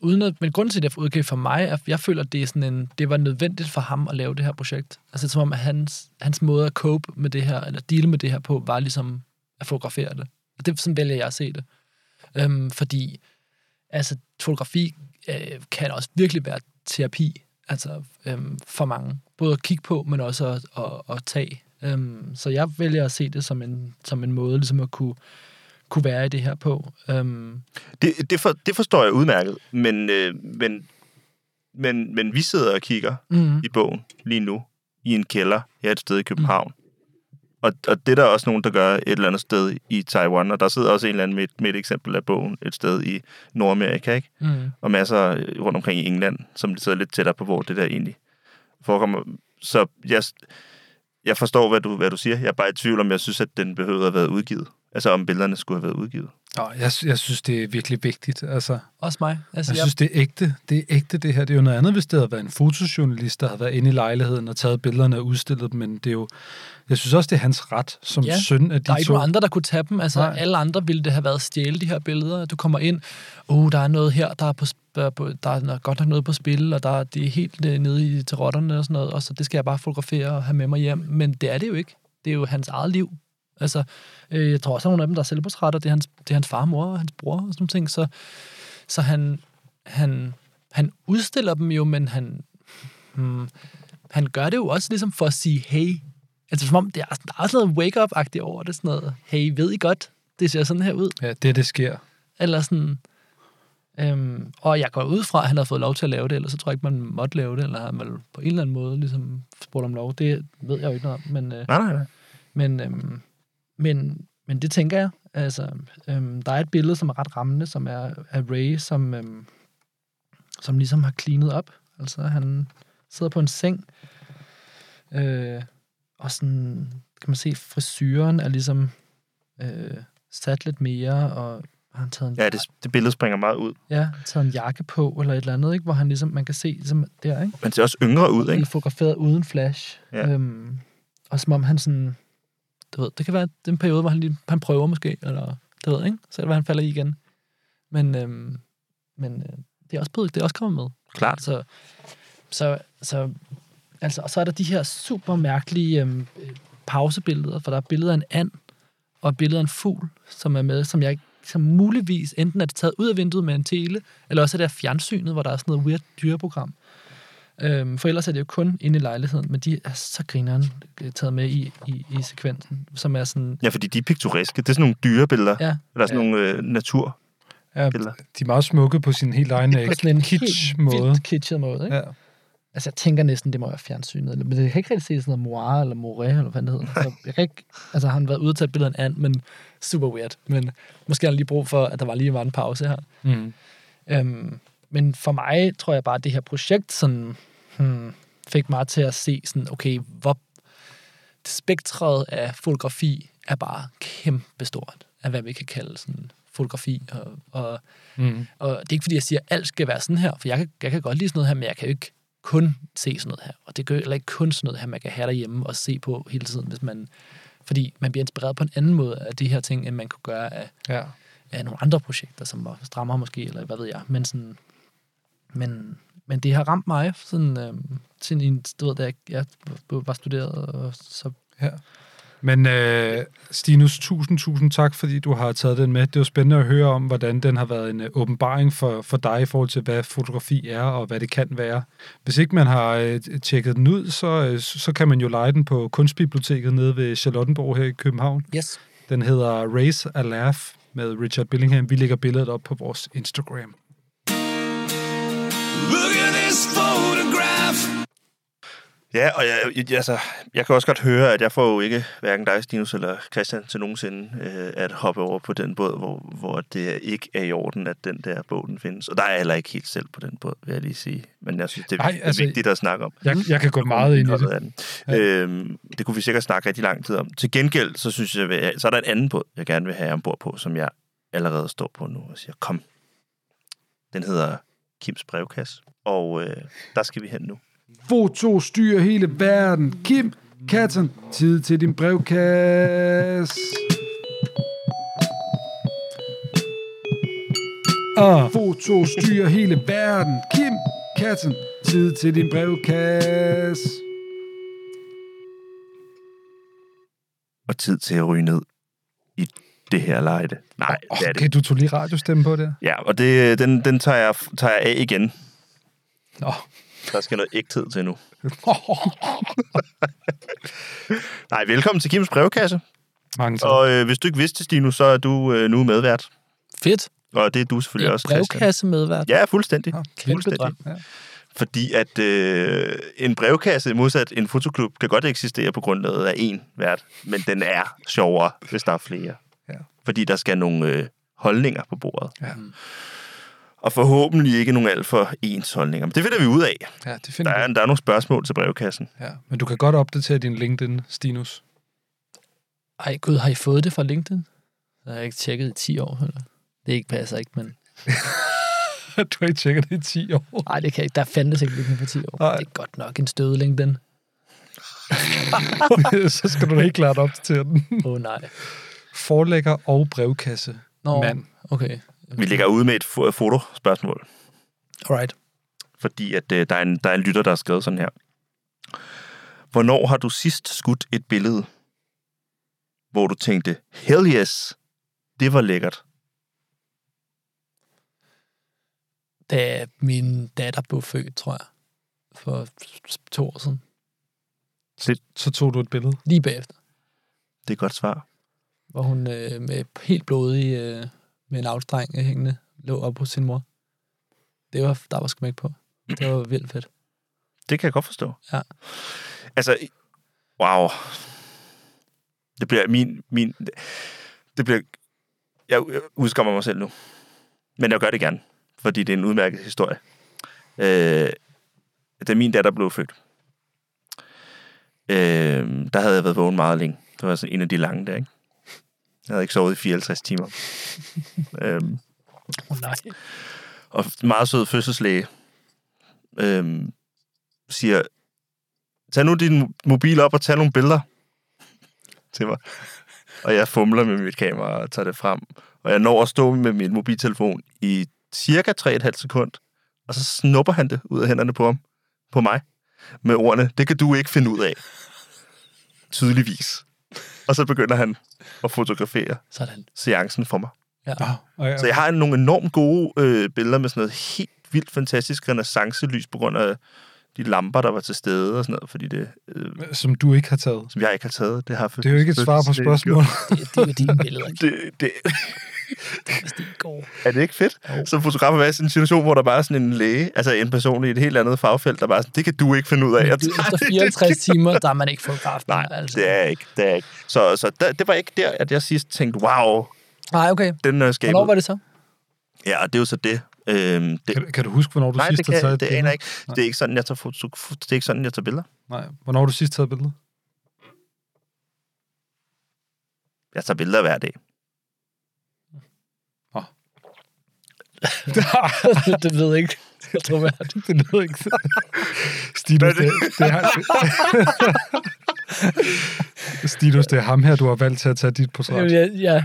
uden at, men grunden til, at det er okay for mig, er, at jeg føler, at det, er sådan en, det var nødvendigt for ham at lave det her projekt. Altså som om, at hans, hans måde at cope med det her, eller deal med det her på, var ligesom at fotografere det. Og det sådan vælger jeg at se det. Øhm, fordi altså, fotografi øh, kan også virkelig være terapi altså, øhm, for mange. Både at kigge på, men også at, at, at tage. Øhm, så jeg vælger at se det som en, som en måde ligesom at kunne, kunne være i det her på. Øhm,
Det, det, for, det forstår jeg udmærket, men, øh, men, men, men vi sidder og kigger
mm,
i bogen lige nu i en kælder her et sted i København. Og, og det er der også nogen, der gør et eller andet sted i Taiwan, og der sidder også en eller anden med, med et eksempel af bogen et sted i Nordamerika, ikke?
mm,
og masser øh, rundt omkring i England, som sidder lidt tættere på, hvor det der egentlig forekommer. Så jeg, jeg forstår, hvad du, hvad du siger. Jeg er bare i tvivl om, jeg synes, at den behøvede at været udgivet. Altså om billederne skulle have været udgivet.
Nå, jeg, jeg synes, det er virkelig vigtigt. Altså,
også mig. Altså,
jeg synes, det er ægte. Det er ægte, det her. Det er jo noget andet, hvis det havde været en fotojournalist, der havde været inde i lejligheden og taget billederne og udstillet dem, men det er jo... Jeg synes også, det er hans ret som
Ja,
søn af de
Der er ikke
to.
nogen andre, der kunne tage dem. Altså,
Nej.
Alle andre ville det have været at stjæle de her billeder. Du kommer ind, oh, der er noget her, der er, på, sp- der er godt nok noget på spil, og der er, det er helt øh, nede i til rotterne og sådan noget, og så det skal jeg bare fotografere og have med mig hjem. Men det er det jo ikke. Det er jo hans eget liv. Altså, øh, jeg tror også, at nogle af dem, der er selvportrætter, det er hans, det er hans far, mor og hans bror og sådan nogle ting. Så, så han, han, han udstiller dem jo, men han, hmm, han gør det jo også ligesom for at sige, hey, altså som om, det er, der er også noget wake-up-agtigt over det, sådan noget, hey, ved I godt, det ser sådan her ud?
Ja, det det sker.
Eller sådan, øhm, og jeg går ud fra, at han har fået lov til at lave det, ellers så tror jeg ikke, man måtte lave det, eller har man på en eller anden måde ligesom spurgt om lov. Det ved jeg jo ikke noget om, men, øh,
Nej, nej, nej.
men, øhm, men, men det tænker jeg. Altså, øhm, der er et billede, som er ret rammende, som er af Ray, som, øhm, som ligesom har cleanet op. Altså, han sidder på en seng, øh, og sådan, kan man se, frisyren er ligesom øh, sat lidt mere, og har han taget en,
Ja, det, det billede springer meget ud.
ja, taget en jakke på, eller et eller andet, ikke? hvor han ligesom, man kan se ligesom der, ikke?
Man ser også yngre ud,
Ikke?
ikke?
fotograferet uden flash.
Ja.
Øhm, og som om han sådan, du ved, det kan være det er en periode, hvor han, lige, han prøver måske, eller det ved ikke, så er det, han falder i igen. Men, øhm, men øh, det er også blevet, det er også kommet med.
Klart.
Så, så, så, altså, og så er der de her super mærkelige øhm, øh, pausebilleder, for der er billeder af en and, og et billede af en fugl, som er med, som jeg som muligvis enten er det taget ud af vinduet med en tele, eller også er det af fjernsynet, hvor der er sådan noget weird dyreprogram. Øhm, for ellers er det jo kun inde i lejligheden, men de er så grineren øh, taget med i, i, i sekvensen, som er sådan,
Ja, fordi de er piktoreske. Det er sådan nogle dyrebilleder.
ja,
Eller sådan nogle øh, natur.
Ja,
Billeder.
de er meget smukke på sin helt egen øh,
på sådan en
kitsch
helt
måde.
vildt kitschet måde. Ikke?
Ja.
Altså, jeg tænker næsten, det må være fjernsynet. Men det kan ikke rigtig se sådan noget Moire eller Moret, eller hvad det hedder. Jeg kan ikke, altså, har han været ude til et billede af en and, men super weird. Men måske har han lige brug for, at der var lige var en pause her.
Mm.
Øhm, men for mig tror jeg bare, at det her projekt sådan, hmm, fik mig til at se, sådan, okay, hvor spektret af fotografi er bare kæmpestort, af hvad vi kan kalde sådan fotografi. Og, og,
Mm.
og det er ikke, fordi jeg siger, at alt skal være sådan her, for jeg kan, jeg kan godt lide sådan noget her, men jeg kan jo ikke kun se sådan noget her. Og det gør heller ikke kun sådan noget her, man kan have derhjemme og se på hele tiden, hvis man, fordi man bliver inspireret på en anden måde af de her ting, end man kunne gøre af,
Ja.
af nogle andre projekter, som var strammer måske, eller hvad ved jeg. Men, sådan, men, men det har ramt mig, sådan, øhm, sådan en, du ved, da jeg, jeg var studeret, og så
Ja. Men øh, Stinus, tusind, tusind tak, fordi du har taget den med. Det var spændende at høre om, hvordan den har været en øh, åbenbaring for, for dig i forhold til, hvad fotografi er og hvad det kan være. Hvis ikke man har øh, tjekket den ud, så, øh, så kan man jo lege den på Kunstbiblioteket nede ved Charlottenborg her i København.
yes.
Den hedder Race a Laugh med Richard Billingham. Vi lægger billedet op på vores Instagram.
Ja, og jeg, jeg, altså, jeg kan også godt høre, at jeg får jo ikke hverken dig, Stinus eller Christian til nogensinde øh, at hoppe over på den båd, hvor, hvor det ikke er i orden, at den der båd den findes. Og der er jeg heller ikke helt selv på den båd, vil jeg lige sige. Men jeg synes, det er,
Nej, altså,
er vigtigt at snakke om.
Jeg, jeg kan gå meget ind i det.
Den. Ja. Øhm, det kunne vi sikkert snakke rigtig lang tid om. Til gengæld, så synes jeg, så er der en anden båd, jeg gerne vil have ombord på, som jeg allerede står på nu og siger, kom. Den hedder Kims brevkasse, og øh, der skal vi hen nu.
Foto styrer hele verden. Kim Katten, tid til din brevkasse. Ah. Foto styrer hele verden. Kim Katten, tid til din brevkasse.
Og tid til at ryge ned i det her lejde. Nej,
Oh,
det er det.
okay, du tog lige radiostemme på der.
Ja, og det, den, den tager, jeg, tager jeg af igen.
Nå.
Der skal noget ægthed til nu. [LAUGHS] Nej, velkommen til Kims brevkasse.
Mange tak.
Og øh, hvis du ikke vidste, Stinus, så er du øh, nu medvært.
Fedt.
Og det er du selvfølgelig også, Christian.
brevkasse medvært.
Ja, fuldstændig.
Ja,
drøm.
Ja.
Fordi at øh, en brevkasse, modsat en fotoklub, kan godt eksistere på grundlaget af én vært, men den er sjovere, hvis der er flere. Fordi der skal nogle øh, holdninger på bordet.
Ja.
Og forhåbentlig ikke nogle alt for ens holdninger. Men det finder vi ud af.
ja, det
Der
finder
er,
vi.
der er nogle spørgsmål til brevkassen.
Ja. Men du kan godt opdatere din LinkedIn, Stinus.
Ej, gud, har I fået det fra LinkedIn? Det har jeg ikke tjekket i 10 år, eller? Det ikke passer ikke, men... [LAUGHS]
du har ikke tjekket det i 10 år.
Nej, det kan ikke. Der fandtes ikke LinkedIn for 10 år.
Nej.
Det er godt nok en stød LinkedIn. [LAUGHS]
så skal du da helt klart opdatere den.
Åh, oh, nej.
Forlægger og brevkasse.
Nå,
Mand.
okay.
Vi lægger ud med et fo- fotospørgsmål.
Alright.
fordi at øh, der, er en, der er en lytter, der har skrevet sådan her. Hvornår har du sidst skudt et billede, hvor du tænkte, hell yes, det var lækkert?
Da min datter blev født, tror jeg, for to år siden.
Så tog du et billede.
Lige bagefter.
Det er et godt svar.
Hvor hun øh, med helt blodig, øh, med en afstreng hængende, lå op hos sin mor. Det var, der var smæk på. Det var vildt fedt.
Det kan jeg godt forstå.
Ja.
Altså, wow. Det bliver min... min det bliver... Jeg udskammer mig selv nu. Men jeg gør det gerne, fordi det er en udmærket historie. Øh, da min datter blev født, øh, der havde jeg været vågen meget længe. Det var sådan en af de lange der, ikke? Jeg havde ikke sovet i 54 timer. [LAUGHS] øhm,
Oh, nej.
og meget sød fødselslæge øhm, siger, tag nu din mobil op og tag nogle billeder til mig. Og jeg fumler med mit kamera og tager det frem. Og jeg når at stå med min mobiltelefon i cirka 3,5 sekund, og så snupper han det ud af hænderne på ham, på mig, med ordene, det kan du ikke finde ud af. Tydeligvis. Og så begynder han at fotografere
Sådan.
seancen for mig.
Ja.
Og jeg,
Så jeg har nogle enormt gode øh, billeder med sådan noget helt vildt fantastisk renaissancelys på grund af de lamper, der var til stede og sådan noget, fordi det, øh,
som du ikke har taget.
som jeg ikke har taget, det har
Det er jo ikke et svar på spørgsmålet.
Det, det er jo dine billeder. [LAUGHS]
Det, det. Er det ikke fedt? Som fotograf at være i sådan en situation, hvor der bare er sådan en læge, altså en person i et helt andet fagfelt, der bare er sådan, det kan du ikke finde ud af.
Det,
tager
efter
det.
54 timer, der er man ikke fotograf.
Nej,
altså.
det er ikke. Det er ikke. Så, så der, det var ikke der, at jeg sidst tænkte, wow,
Nej, okay.
den er skabet.
Hvornår var det så?
Ja, og det er jo så det. Øhm, det
Kan, kan du huske, hvornår du
nej,
sidst
det,
har taget et
det
billede?
aner jeg ikke. Det er ikke sådan, jeg tager, foto, det er ikke sådan, jeg tager billeder.
Nej. Hvornår har du sidst taget et billede?
Jeg tager billeder hver dag. [LAUGHS]
det ved jeg ikke. Jeg tror, jeg
Det lyder ikke. Stinus, det, det, er, Stinus, det er ham her, du har valgt til at tage dit portræt.
Ja, ja,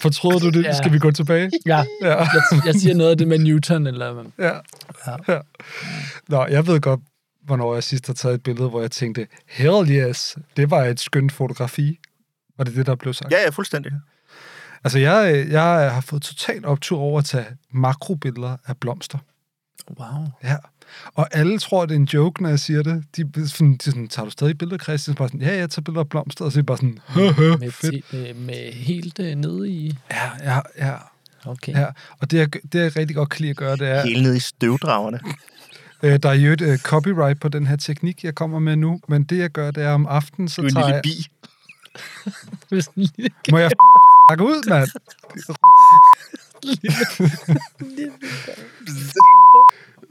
Fortryder du det?
Ja.
Skal vi gå tilbage?
ja.
Ja.
Jeg, jeg siger noget af det med Newton, eller...
Ja. ja. Nå, jeg ved godt, hvornår jeg sidst har taget et billede, hvor jeg tænkte, hell yes, det var et skønt fotografi. Var det det, der blev sagt?
Ja, ja, fuldstændig.
Altså, jeg, øh, jeg har fået totalt optur over at tage makrobilleder af blomster.
Wow.
Ja. Og alle tror, det er en joke, når jeg siger det. De, er sådan, de sådan, tager du stadig billeder, Christian? Så bare sådan, ja, jeg tager billeder af blomster. Og så er de bare sådan, hø, hø,
Med,
fedt.
ti- med, med helt øh, nede i...
Ja, ja, ja.
Okay.
ja. Og det, jeg, det, jeg rigtig godt kan lide at gøre, det er,
Helt nede i støvdragerne. [LAUGHS]
øh, der er jo et øh, copyright på den her teknik, jeg kommer med nu. Men det, jeg gør, det er om aftenen, så
Du er en
tager
lille
jeg...
bi. [LAUGHS]
Må jeg ud, mand?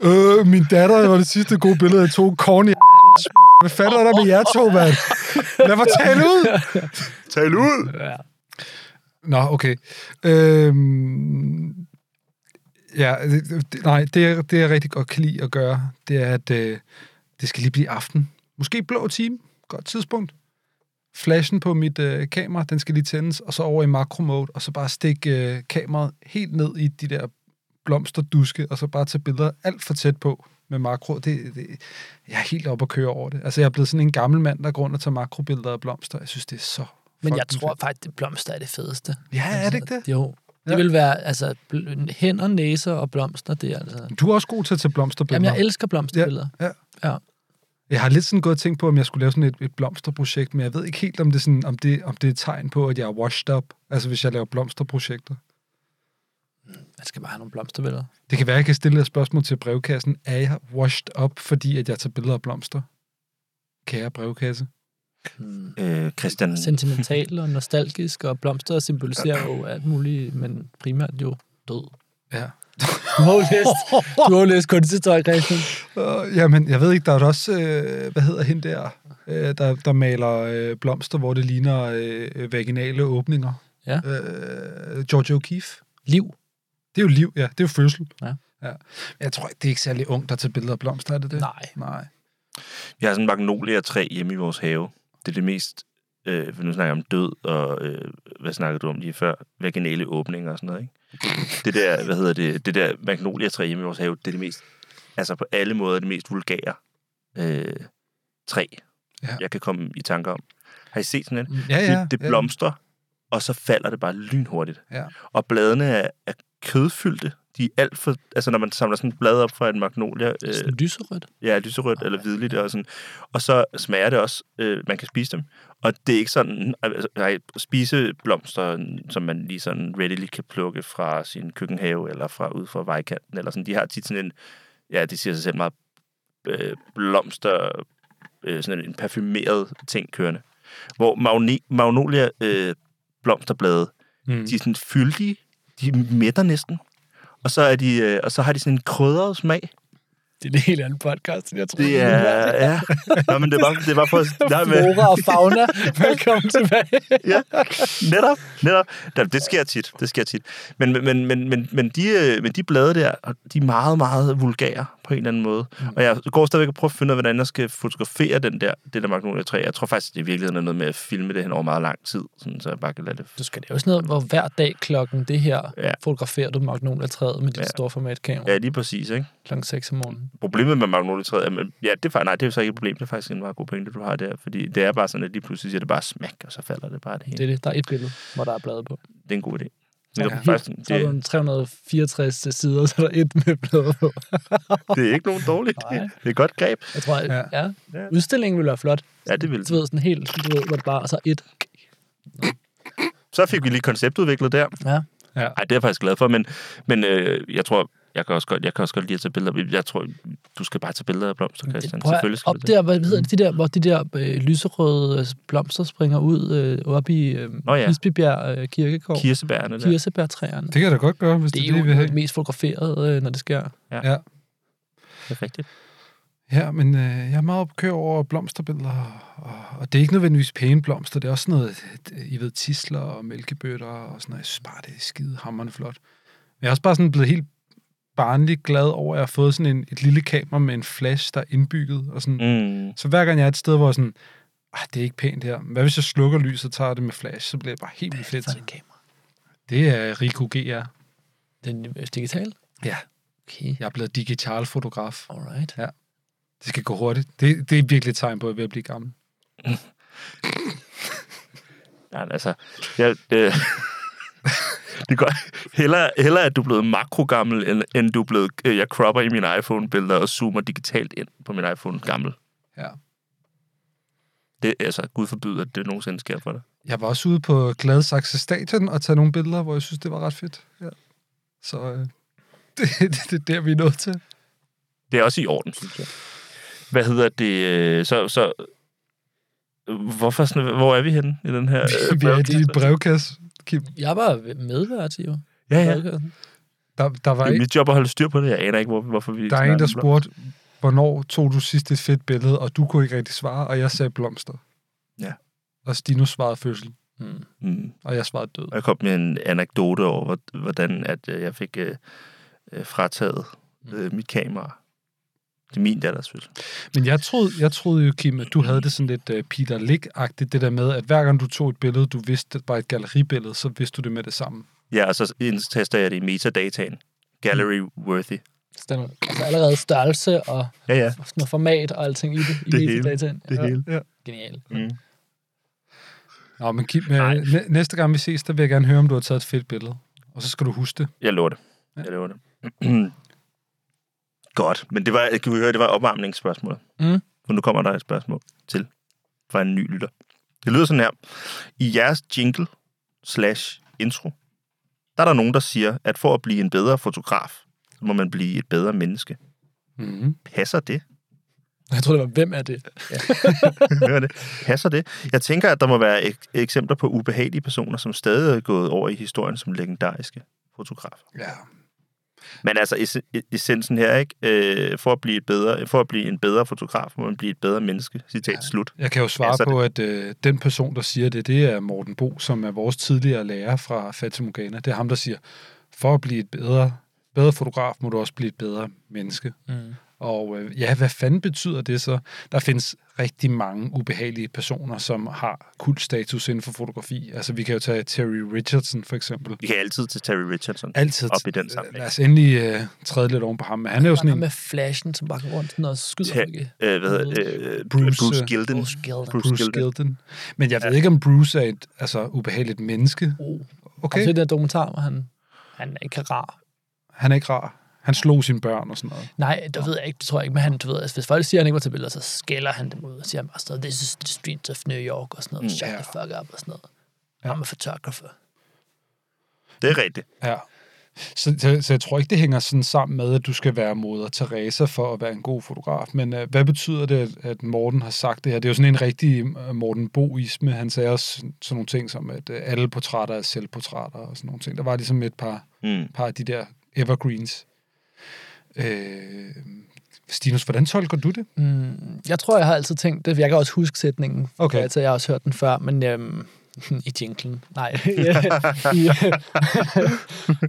[LAUGHS] øh, min datter var det sidste gode billede, jeg tog corny Hvad fanden er der med jer to, mand? Lad mig tale ud!
Tal ud!
Ja.
Nå, okay. Øhm, ja, det, nej, det, det jeg rigtig godt kan lide at gøre, det er, at øh, det skal lige blive aften. Måske blå time. Godt tidspunkt. Flashen på mit øh, kamera, den skal lige tændes, og så over i makro mode, og så bare stikke øh, kameraet helt ned i de der blomsterduske, og så bare tage billeder alt for tæt på med makro. Det, det, jeg er helt oppe at køre over det. Altså, jeg er blevet sådan en gammel mand, der går rundt og tager makrobilleder af blomster. Jeg synes, det er så
Men jeg tror
fedt.
faktisk, at blomster er det fedeste.
Ja, er det ikke det?
Jo. Det
Ja.
vil være, altså, hænder, næser og blomster, det er altså...
Du er også god til at tage blomsterbilleder.
Jamen, jeg elsker blomsterbilleder.
Ja, ja.
Ja.
Jeg har lidt sådan gået og tænkt på, om jeg skulle lave sådan et, et blomsterprojekt, men jeg ved ikke helt, om det, er sådan, om, det, om det er et tegn på, at jeg er washed up. Altså, hvis jeg laver blomsterprojekter.
Man skal bare have nogle blomsterbilleder.
Det kan være, at jeg kan stille et spørgsmål til brevkassen. Er jeg washed up, fordi at jeg tager billeder af blomster? Kære brevkasse.
Hmm.
Øh, Christian,
Sentimental og nostalgisk, og blomster symboliserer jo alt muligt, men primært jo død.
Ja.
Du har jo læst, du har jo læst kunsthistorie, Christian.
Uh, jamen, jeg ved ikke, der er også, øh, hvad hedder hende der, øh, der, der maler øh, blomster, hvor det ligner øh, vaginale åbninger.
Ja.
Øh, George O'Keeffe.
Liv.
Det er jo liv, ja. Det er jo fødsel.
Ja.
ja. Jeg tror ikke, det er ikke særlig ungt, der tager billeder af blomster, er det det?
Nej.
Nej.
vi har sådan en magnolia-træ hjemme i vores have. Det er det mest, øh, for nu snakker jeg om død, og øh, hvad snakkede du om lige før? Vaginale åbninger og sådan noget, ikke? Det der, hvad hedder det, det der magnolia-træ hjemme i vores have, det er det mest, altså på alle måder det mest vulgære øh, træ,
Ja.
ja. jeg kan komme i tanke om. Har I set sådan en?
Ja, ja.
det, det
ja.
blomstrer, og så falder det bare lynhurtigt.
Ja.
Og bladene er, er kødfyldte. De er alt for... Altså, når man samler sådan et blad op fra en magnolia... Øh,
Sådan lyserødt.
ja, lyserødt eller hvidligt og sådan. Og så smager det også... Øh, man kan spise dem. Og det er ikke sådan... Altså, nej, spise blomster, som man lige sådan readily kan plukke fra sin køkkenhave eller fra ud fra vejkanten. Eller sådan. De har tit sådan en... Ja, det siger sig selv meget øh, blomster... Øh, sådan en parfumeret ting kørende. Hvor magne- magnolia øh, blomsterblade,
Mm.
de er sådan fyldige, de mætter næsten. Og så, er de, øh, og så har de sådan en krydret smag.
Det er en helt anden podcast, end jeg tror.
Det er... Ja. Nå, men det var, det var for... [LAUGHS] Nej, men,
Flora og fauna. [LAUGHS] Velkommen tilbage. [LAUGHS]
ja, netop, netop. Ja, det sker tit, det sker tit. Men, men, men, men, men, de, øh, men de blade der, de er meget, meget vulgære på en eller anden måde. Mm. Og jeg går stadigvæk og prøver at finde ud af, hvordan jeg skal fotografere den der, det der magnolia træ. Jeg tror faktisk, det i virkeligheden er noget med at filme det hen over meget lang tid, sådan, så jeg bare kan lade det...
Du skal lave sådan noget, hvor hver dag klokken det her,
Ja.
fotograferer du magnolia-træet med dit
Ja.
store formatkamera
Ja, lige præcis, ikke?
klokken 6 om morgenen.
Problemet med magnolietræet er, men- ja, det er, faktisk- nej, det er jo så ikke et problem. Det er faktisk en meget god pointe, du har der. Fordi det er bare sådan, at lige pludselig siger det bare smæk, og så falder det bare det hele.
Det er det. Der er et billede, hvor der er blade på.
det er en god idé.
Ja.
Det, er faktisk,
Så er der
det,
en 364 sider, så er der et med blade på. [LAUGHS]
det er ikke nogen dårligt.
Nej.
Det er et godt greb.
Jeg tror, at,
Ja.
ja. Udstillingen ville være flot.
Ja, det vil
Du ved, sådan helt, du ved, hvor det bare, og så et.
Så fik vi lige konceptudviklet der.
Ja.
Ja.
Ej, det er jeg faktisk glad for, men, men øh, jeg tror, jeg kan, også godt, jeg kan også godt lide at tage billeder. Jeg tror, du skal bare tage billeder af blomster, Christian.
Prøv
Selvfølgelig skal
op der, hvad hedder det, de der, hvor de der øh, lyserøde øh, blomster springer ud øh, op i øh,
Nå ja.
Bispebjerg øh, Kirkegård.
Kirsebærne der.
Kirsebærtræerne.
Det kan jeg da godt gøre, hvis det,
Det er
det, vi
jo
vil
det
have.
mest fotograferede, øh, når det sker.
Ja.
Det er rigtigt.
Ja, men øh, jeg er meget opkørt over blomsterbilleder, og, og det er ikke nødvendigvis pæne blomster, det er også noget, I ved, tisler og mælkebøtter og sådan noget. Jeg synes bare, det er skide hammerende flot. Men jeg er også bare sådan blevet helt barnligt glad over, at jeg har fået sådan en, et lille kamera med en flash, der er indbygget. Og sådan.
Mm.
Så hver gang jeg er et sted, hvor jeg sådan, ah, det er ikke pænt her. Hvad hvis jeg slukker lyset og tager det med flash, så bliver det bare helt vildt fedt.
For en kamera.
Det er Rico GR.
Den er digital?
Ja,
Okay,
jeg er blevet digital fotograf.
alright.
Det skal gå hurtigt. Det, det er virkelig et tegn på, at jeg er ved at blive gammel. [LAUGHS]
Ja, altså, jeg, det, [LAUGHS] det går hellere, hellere, at du er blevet makrogammel, end, end du er blevet, øh, jeg cropper i mine iPhone-billeder og zoomer digitalt ind på min iPhone gammel.
Ja.
Det er altså, Gud forbyde, at det nogensinde sker for dig.
Jeg var også ude på Gladsaxe Stadion og tage nogle billeder, hvor jeg synes, det var ret fedt. Ja. Så øh, [LAUGHS] det, det, det er der, vi er nået til.
Det er også i orden, synes jeg. Hvad hedder det? øh, Så, så hvorfor sådan, hvor er vi henne i den her? øh, [LAUGHS]
vi er i din
brevkasse?
Kim.
Jeg var medvært, jo.
Ja, ja.
Der, der, var
Det er mit job at holde styr på det. Jeg aner ikke, hvor, hvorfor vi...
der er en, der spurgte, hvornår tog du sidst et fedt billede, og du kunne ikke rigtig svare, og jeg sagde blomster.
Ja.
Og Stino svarede fødsel,
Mm.
Mm.
og jeg svarede død.
Og jeg kom med en anekdote over, hvor- hvordan at øh, jeg fik øh, øh, frataget øh, mit kamera. Det er min datters fødsel.
Men jeg troede, jeg troede jo, Kim, at du havde det sådan lidt uh, Peter Lick-agtigt, det der med, at hver gang du tog et billede, du vidste, det var et galleribillede, så vidste du det med det samme.
Ja, og så indtaster jeg det i metadataen. Gallery worthy.
Stemmer. Altså allerede størrelse og
Ja, ja.
sådan noget format og alting i det. I
Det hele.
metadataen.
Det
ja.
hele.
Ja.
Genialt.
Mm.
Nå, men Kim,
Nej.
øh, næ- næste gang vi ses, der vil jeg gerne høre, om du har taget et fedt billede. Og så skal du huske det.
Jeg lover det. Jeg lover det. [CLEARS THROAT] Godt, men det var, kan vi høre, det var opvarmningsspørgsmål.
Mm.
For nu kommer der et spørgsmål til fra en ny lytter. Det lyder sådan her. I jeres jingle slash intro, der er der nogen, der siger, at for at blive en bedre fotograf, så må man blive et bedre menneske.
Mm-hmm.
Passer det?
Jeg tror, det var, hvem er det? [LAUGHS]
Hører det? Passer det? Jeg tænker, at der må være ek- eksempler på ubehagelige personer, som stadig er gået over i historien som legendariske fotografer.
Ja.
Men altså, es- essensen her, ikke? Øh, for, at blive et bedre, for at blive en bedre fotograf, må man blive et bedre menneske. Citat ja. slut.
Jeg kan jo svare ja, på, at øh, den person, der siger det, det er Morten Bo, som er vores tidligere lærer fra Fatimogana. Det er ham, der siger, for at blive et bedre, bedre fotograf, må du også blive et bedre menneske.
Mm.
Og øh, ja, hvad fanden betyder det så? Der findes rigtig mange ubehagelige personer, som har kultstatus inden for fotografi. Altså, vi kan jo tage Terry Richardson for eksempel.
Vi kan altid til Terry Richardson.
Altid
Op i den sammenhæng.
Lad os endelig øh, træde lidt oven på ham. Men han er jo sådan en...
med flashen, som bare går rundt og skyder
Ta-
folk. i.
Øh, hvad hedder? Øh,
Bruce,
Bruce
øh,
Gilden.
Bruce Gilden.
Bruce,
Bruce
Gilden.
Men jeg ved ikke, om Bruce er et altså, ubehageligt menneske.
Oh.
Okay.
Og så den der dokumentar, hvor han, Han er ikke rar.
Han er ikke rar. Han slog sine børn og sådan noget.
Nej, det ved jeg ikke, det tror jeg ikke, men han, du ved, altså, hvis folk siger, at han ikke var til billeder, så skælder han dem ud og siger bare sådan noget, this is the streets of New York og sådan noget,
Mm.
shut
Ja.
the fuck up og sådan noget.
Ja.
I'm a photographer.
Det er rigtigt.
Ja. Så, så, så jeg tror ikke, det hænger sådan sammen med, at du skal være moder Teresa for at være en god fotograf. Men uh, hvad betyder det, at, at Morten har sagt det her? Det er jo sådan en rigtig uh, Morten Boisme. Han sagde også sådan sådan nogle ting som, at uh, alle portrætter er selvportrætter og sådan nogle ting. Der var ligesom et par,
Mm.
par af de der evergreens. Øh, Stinus, hvordan tolker du det?
Mm, jeg tror, jeg har altid tænkt det. Jeg kan også huske sætningen.
Okay.
Altså, jeg har også hørt den før, men øhm, [LAUGHS] i jinglen. Nej. [LAUGHS] [LAUGHS] I,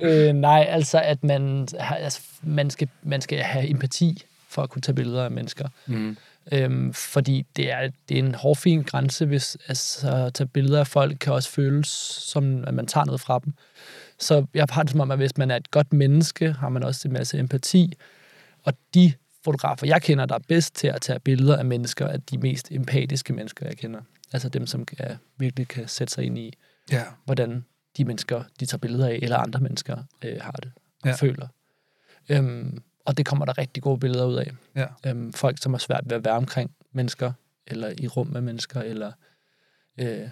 øh, nej, altså, at man, har, altså, man, skal, man skal have empati for at kunne tage billeder af mennesker.
Mm.
Øhm, fordi det er, det er en hårfin grænse, hvis altså, at tage billeder af folk kan også føles som, at man tager noget fra dem. Så jeg har det som om, at hvis man er et godt menneske, har man også en masse empati. Og de fotografer, jeg kender, der er bedst til at tage billeder af mennesker, er de mest empatiske mennesker, jeg kender. Altså dem, som kan, virkelig kan sætte sig ind i,
Ja.
hvordan de mennesker, de tager billeder af, eller andre mennesker øh, har det og
Ja.
føler. Øhm, og det kommer der rigtig gode billeder ud af.
Ja.
Øhm, folk, som har svært ved at være omkring mennesker, eller i rum med mennesker, eller øh,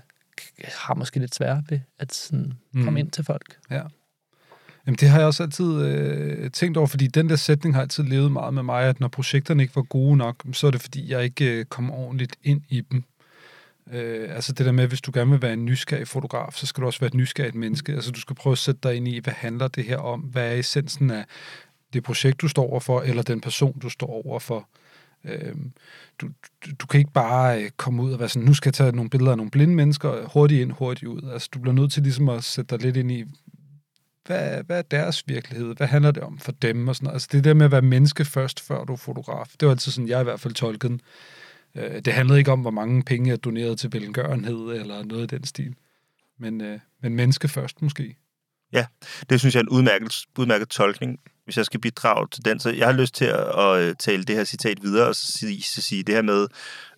har måske lidt svært ved at sådan,
Mm.
komme ind til folk.
Jamen, det har jeg også altid øh, tænkt over, fordi den der sætning har altid levet meget med mig, at når projekterne ikke var gode nok, så er det fordi, jeg ikke øh, kom ordentligt ind i dem. Øh, altså det der med, hvis du gerne vil være en nysgerrig fotograf, så skal du også være et nysgerrigt menneske. Altså du skal prøve at sætte dig ind i, hvad handler det her om? Hvad er essensen af det projekt, du står overfor, eller den person, du står overfor? Øh, du, du, du kan ikke bare øh, komme ud og være sådan, nu skal jeg tage nogle billeder af nogle blinde mennesker, hurtigt ind, hurtigt ud. Altså du bliver nødt til ligesom at sætte dig lidt ind i, hvad, hvad er deres virkelighed? Hvad handler det om for dem? Og sådan noget. Altså det der med at være menneske først, før du er fotograf. Det var altid sådan, jeg i hvert fald tolkede den. Øh, det handlede ikke om, hvor mange penge jeg donerede til velgørenhed, eller noget i den stil. Men, øh, men menneske først måske.
Ja, Det synes jeg er en udmærket, udmærket tolkning, hvis jeg skal bidrage til den. Så jeg har lyst til at, at øh, tale det her citat videre og sige, så sige det her med,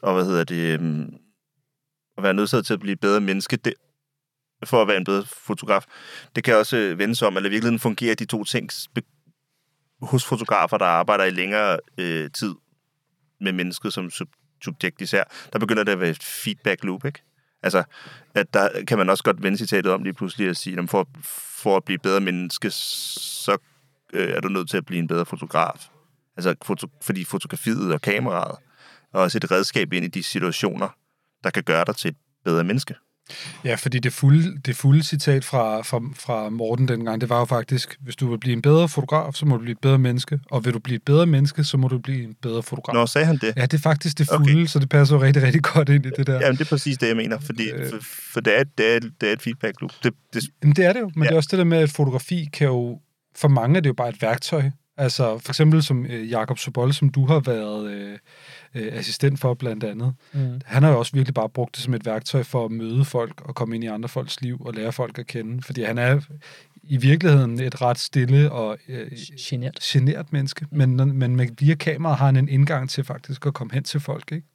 og hvad hedder det, øhm, at være nødsaget til at blive et bedre menneske, det, for at være en bedre fotograf. Det kan også vende vendes om, eller i virkeligheden fungerer de to ting hos fotografer, der arbejder i længere øh, tid med mennesket som subjekt især. Der begynder det at være et feedback loop, ikke? Altså, at der kan man også godt vende citatet om lige pludselig at sige, at for, for at blive bedre menneske, så øh, er du nødt til at blive en bedre fotograf. Altså, foto, fordi fotografiet og kameraet er også et redskab ind i de situationer, der kan gøre dig til et bedre menneske.
Ja, fordi det fulde, det fulde citat fra, fra, fra Morten dengang, det var jo faktisk, hvis du vil blive en bedre fotograf, så må du blive et bedre menneske, og vil du blive et bedre menneske, så må du blive en bedre fotograf.
Nå, sagde han det?
Ja, det er faktisk det fulde,
Okay.
så det passer jo rigtig, rigtig godt ind i det der.
Jamen, det er præcis det, jeg mener, fordi,
Øh.
for, for det, er, det, er, det er et feedback loop. Det, det,
Jamen, det er det jo, men
ja.
det er også det der med, at fotografi kan jo, for mange er det jo bare et værktøj. Altså for eksempel som øh, Jakob Sobol, som du har været øh, øh, assistent for blandt andet.
Mm.
Han har jo også virkelig bare brugt det som et værktøj for at møde folk og komme ind i andre folks liv og lære folk at kende. Fordi han er i virkeligheden et ret stille og øh,
Genert.
genert menneske, men, men med, via kamera har han en indgang til faktisk at komme hen til folk, ikke?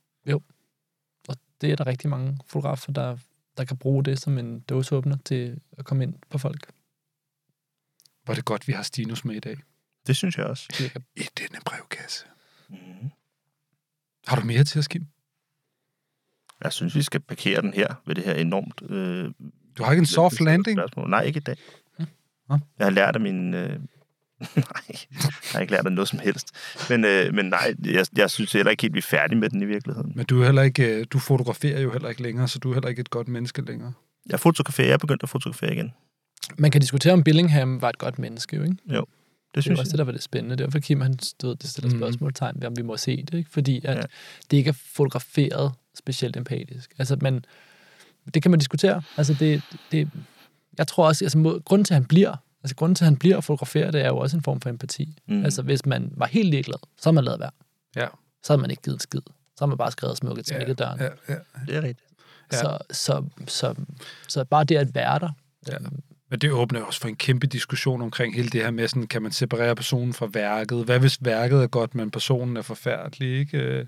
Og det er der rigtig mange fotografer, der, der kan bruge det som en dåseåbner til at komme ind på folk.
Hvor er det godt, vi har Stinus med i dag.
det synes jeg også.
I denne brevkasse.
Mm.
Har du mere til at skime?
Jeg synes, vi skal parkere den her ved det her enormt... Øh,
Du har ikke en soft landing?
Spørgsmål. Nej, ikke i dag.
Nå.
Jeg har lært af min... Øh... [LAUGHS] nej, jeg har ikke lært af noget som helst. Men, øh, men nej, jeg, jeg synes heller ikke helt, vi er færdige med den i virkeligheden.
Men du er heller ikke, øh, du fotograferer jo heller ikke længere, så du er heller ikke et godt menneske længere.
Jeg fotograferer. Jeg er begyndt at fotografere igen.
Man kan diskutere, om Billingham var et godt menneske, jo, ikke?
Det
Det er
synes
jo også
jeg.
det, der var det spændende. Derfor Kim, han stod, det stiller
Mhm.
spørgsmålstegn ved, om vi må se det, ikke? Fordi at
Ja.
det ikke er fotograferet specielt empatisk. Altså, men det kan man diskutere. Altså, det, det, jeg tror også, altså, mod, grunden til, at han bliver, altså, grunden til, at han bliver fotograferet, det er jo også en form for empati.
Mm.
Mm. Altså, hvis man var helt ligeglad, så havde man lavet være.
Ja.
Så havde man ikke givet en skid. Så havde man bare skrevet smukke til ja, døren. Ja.
ja, ja.
Det er rigtigt.
Ja.
Så, så, så, så bare det at være der,
Ja. Men det åbner også for en kæmpe diskussion omkring hele det her med, sådan, kan man separere personen fra værket? Hvad hvis værket er godt, men personen er forfærdelig? Ikke?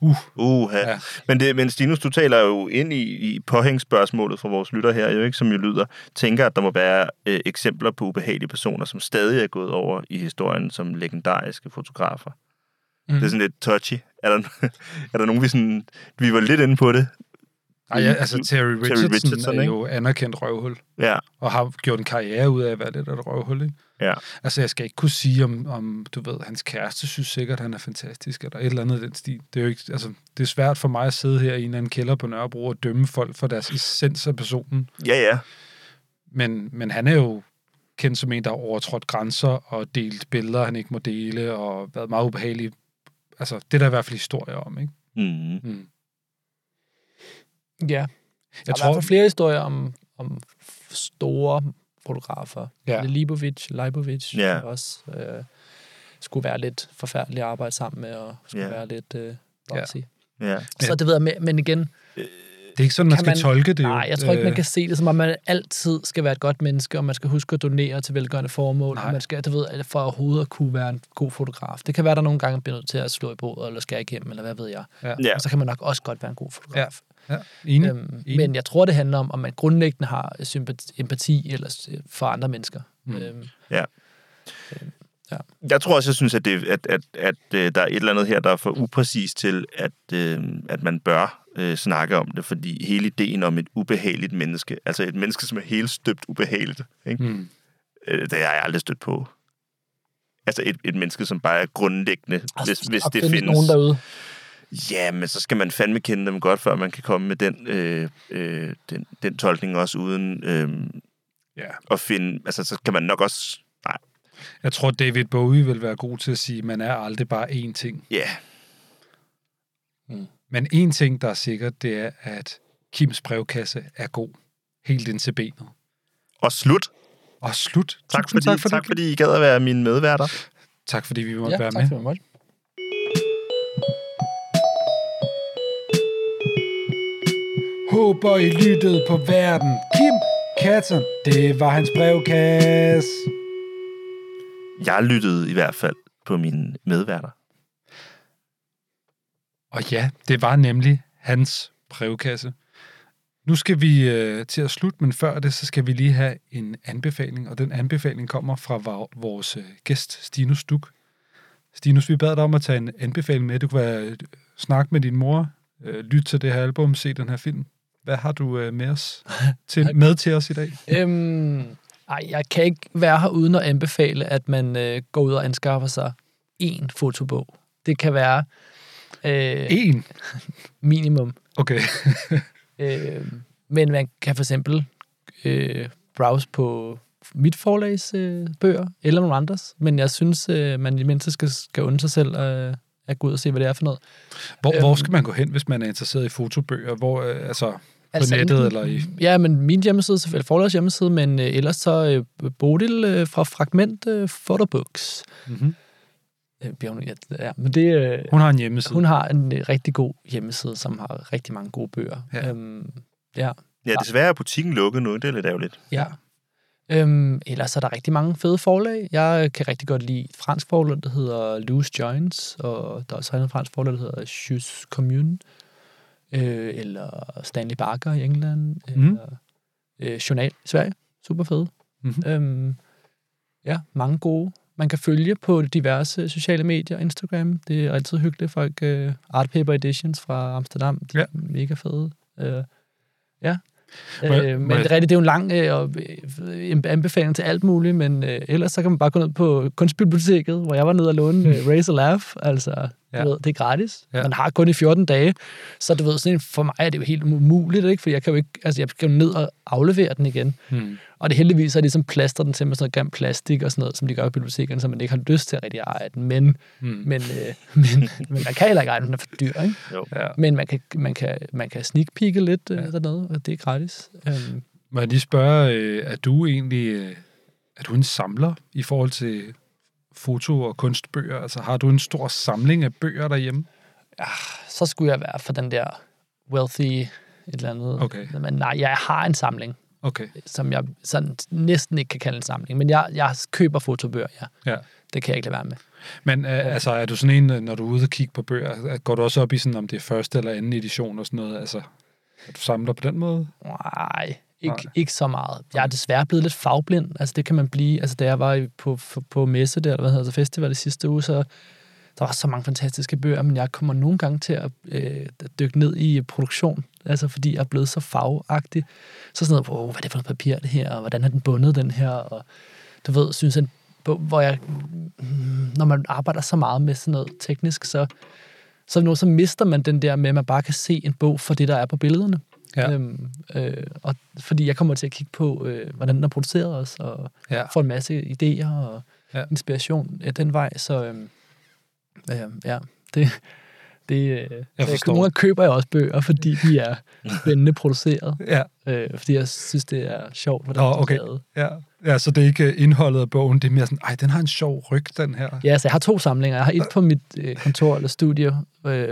Uh,
Uh, ja.
Ja.
Men, det, men Stinus, du taler jo ind i, i påhængsspørgsmålet fra vores lytter her, jo ikke, som jo lyder, tænker, at der må være øh, eksempler på ubehagelige personer, som stadig er gået over i historien som legendariske fotografer. Mm. Det er sådan lidt touchy. Er der, [LAUGHS] er der nogen, vi sådan... Vi var lidt inde på det.
Ej, ja, altså Terry Richardson,
Richardson,
Richardson er
ikke?
jo anerkendt røvhul,
Ja,
og har gjort en karriere ud af at være lidt af et røvhul. Ikke?
ja.
Altså, jeg skal ikke kunne sige, om, om du ved, hans kæreste synes sikkert, han er fantastisk, eller et eller andet den stil. Det er jo ikke, altså, det er svært for mig at sidde her i en eller anden kælder på Nørrebro og dømme folk for deres essens af personen.
Ja, ja.
Men, men han er jo kendt som en, der har overtrådt grænser og delt billeder, han ikke må dele, og været meget ubehagelig. Altså, det er der i hvert fald historier om, ikke?
Mm.
Mm.
Ja.
Jeg
Der er
tror,
hvert fald flere historier om, om store fotografer.
Ja.
Ja. Libovic, Leibovic,
Ja.
også øh, skulle være lidt forfærdeligt at arbejde sammen med, og skulle
Ja.
være lidt øh, bossy.
Ja.
Ja. Så det ved jeg, men- igen,
det er ikke sådan, man skal
man-
tolke det. jo.
nej, jeg tror ikke, man
Øh,
kan se det som om, man altid skal være et godt menneske, og man skal huske at donere til velgørende formål,
Nej.
og man skal, du ved, for overhovedet at kunne være en god fotograf. Det kan være, der nogle gange bliver nødt til at slå i bordet, eller skære igennem, eller hvad ved jeg.
Ja.
Og så kan man nok også godt være en god fotograf.
Ja, enig.
Øhm,
Enig.
men jeg tror, det handler om, om man grundlæggende har sympati, empati eller for andre mennesker.
Mm.
Mm. Øhm,
Jeg tror også, jeg synes, at, det, at, at, at, at der er et eller andet her, der er for upræcist til, at, øh, at man bør øh, snakke om det, fordi hele ideen om et ubehageligt menneske, altså et menneske, som er helt støbt ubehageligt, ikke?
Mm.
Øh, det har jeg aldrig stødt på. Altså et, et menneske, som bare er grundlæggende, hvis, hvis
og
det
findes
findes.
nogen derude.
Ja, men så skal man fandme kende dem godt, før man kan komme med den, øh, øh, den, den tolkning også, uden øh,
Ja.
at finde... Altså, så kan man nok også... Nej,
Jeg tror, David Bowie vil være god til at sige, at man er aldrig bare én ting.
ja.
Men en ting, der er sikkert, det er, at Kims brevkasse er god. Helt ind til benet.
Og slut.
Og slut.
Tak
Tusind
fordi,
tak, for
tak
det.
fordi I gad at være mine medværter.
Tak fordi vi måtte
Ja,
være
tak
med.
for det.
Håber I lyttede på verden. Kim Katten, det var hans brevkasse.
Jeg lyttede i hvert fald på mine medværter.
Og ja, det var nemlig hans brevkasse. Nu skal vi øh, til at slutte, men før det, så skal vi lige have en anbefaling, og den anbefaling kommer fra vor- vores øh, gæst, Stinus Duk. Stinus, vi bad dig om at tage en anbefaling med. Du kan være, øh, snakke med din mor, øh, lytte til det her album, se den her film. Hvad har du øh, med, os [LAUGHS] til, med til os i dag?
Øhm, ej, jeg kan ikke være her uden at anbefale, at man øh, går ud og anskaffer sig én fotobog. Det kan være øh,
En. [LAUGHS]
minimum.
Okay. [LAUGHS]
Øh, men man kan for eksempel øh, browse på mit forlags øh, bøger, eller nogle andres. Men jeg synes, øh, man i mindste skal, skal unde sig selv øh, at gå ud og se, hvad det er for noget.
Hvor,
Øhm.
hvor skal man gå hen, hvis man er interesseret i fotobøger? Hvor, øh, altså, på nettet
enten-
eller i...
Ja, men min hjemmeside, selvfølgelig forlags hjemmeside, men øh, ellers så øh, Bodil øh, fra Fragment øh, Photobooks.
Mm-hmm.
Øh, ja, ja, men det, øh,
Hun har en hjemmeside.
hun har en øh, rigtig god hjemmeside, som har rigtig mange gode bøger.
Ja.
Øhm, ja.
Ja, desværre er butikken lukket nu. Det er lidt ærgerligt.
Ja. Øhm, ellers er der rigtig mange fede forlag. Jeg kan rigtig godt lide et fransk forlag, der hedder Loose Joints, og der er også et fransk forlag, der hedder Jus Commune, øh, eller Stanley Barker i England,
Mhm.
eller øh, Journal i Sverige. Super fede.
Mhm.
Øhm, ja, mange gode. Man kan følge på diverse sociale medier, Instagram. Det er altid hyggeligt. Folk, øh, Art Paper Editions fra Amsterdam, de
Ja.
er mega fede. Øh, ja. Øh, men er rigtigt, det er jo en lang øh, og, øh, anbefaling til alt muligt, men øh, ellers så kan man bare gå ned på kunstbiblioteket, hvor jeg var nede og låne øh, [LAUGHS] Raise a Laugh. Altså,
Ja.
du ved, det er gratis.
Ja.
Man har kun i 14 dage. Så du ved, sådan for mig er det jo helt umuligt, ikke? for jeg kan jo ikke, altså jeg skal jo ned og aflevere den igen.
Hmm.
Og det heldigvis har de ligesom plastret den til med sådan noget grimt plastik og sådan noget, som de gør i bibliotekerne, så man ikke har lyst til at rigtig eje den. Men,
Hmm.
men, øh, [LAUGHS] men, men man kan heller ikke eje den, den er for dyr, ikke?
Jo.
Ja.
Men man kan, man kan, man kan sneak peeke lidt øh, dernede, og det er gratis. Øhm,
Må jeg lige spørge, øh, er du egentlig øh, er du en samler i forhold til foto- og kunstbøger? Altså har du en stor samling af bøger derhjemme?
så skulle jeg være for den der wealthy et eller andet.
Okay.
Men nej, jeg har en samling.
Okay.
som jeg sådan næsten ikke kan kalde en samling. Men jeg, jeg køber fotobøger, ja.
Ja.
Det kan jeg ikke lade være med.
Men øh, altså, er du sådan en, øh, når du er ude og kigge på bøger, går du også op i sådan, om det er første eller anden edition og sådan noget? Altså, at du samler på den måde?
Nej, ikke,
Nej.
ikke så meget. Jeg er desværre blevet lidt fagblind. Altså, det kan man blive. Altså, da jeg var i- på, på, på messe der, eller hvad hedder det, festival det sidste uge, så der var så mange fantastiske bøger, men jeg kommer nogle gange til at øh, dykke ned i produktion, altså fordi jeg er blevet så fagagtig. Så sådan noget, wow, hvad er det for noget papir, det her, og hvordan er den bundet, den her, og du ved, synes en bog, hvor jeg, mm, når man arbejder så meget med sådan noget teknisk, så, så, nu, så mister man den der med, at man bare kan se en bog for det, der er på billederne.
Ja.
Øhm, øh, og fordi jeg kommer til at kigge på, øh, hvordan den er produceret også, og
Ja.
får en masse idéer og
Ja.
inspiration af den vej. Så øhm, øh, ja, det, det øh, jeg
forstår.
Nogle køber jeg også bøger, fordi de er [LAUGHS] spændende produceret.
Ja.
Øh, fordi jeg synes, det er sjovt, hvordan
Nå,
er
okay.
lavet.
Ja. ja, så det er ikke øh, indholdet af bogen, det er mere sådan, ej, den har en sjov ryg, den her.
Ja, så jeg har to samlinger. Jeg har et på mit øh, kontor eller studie, øh,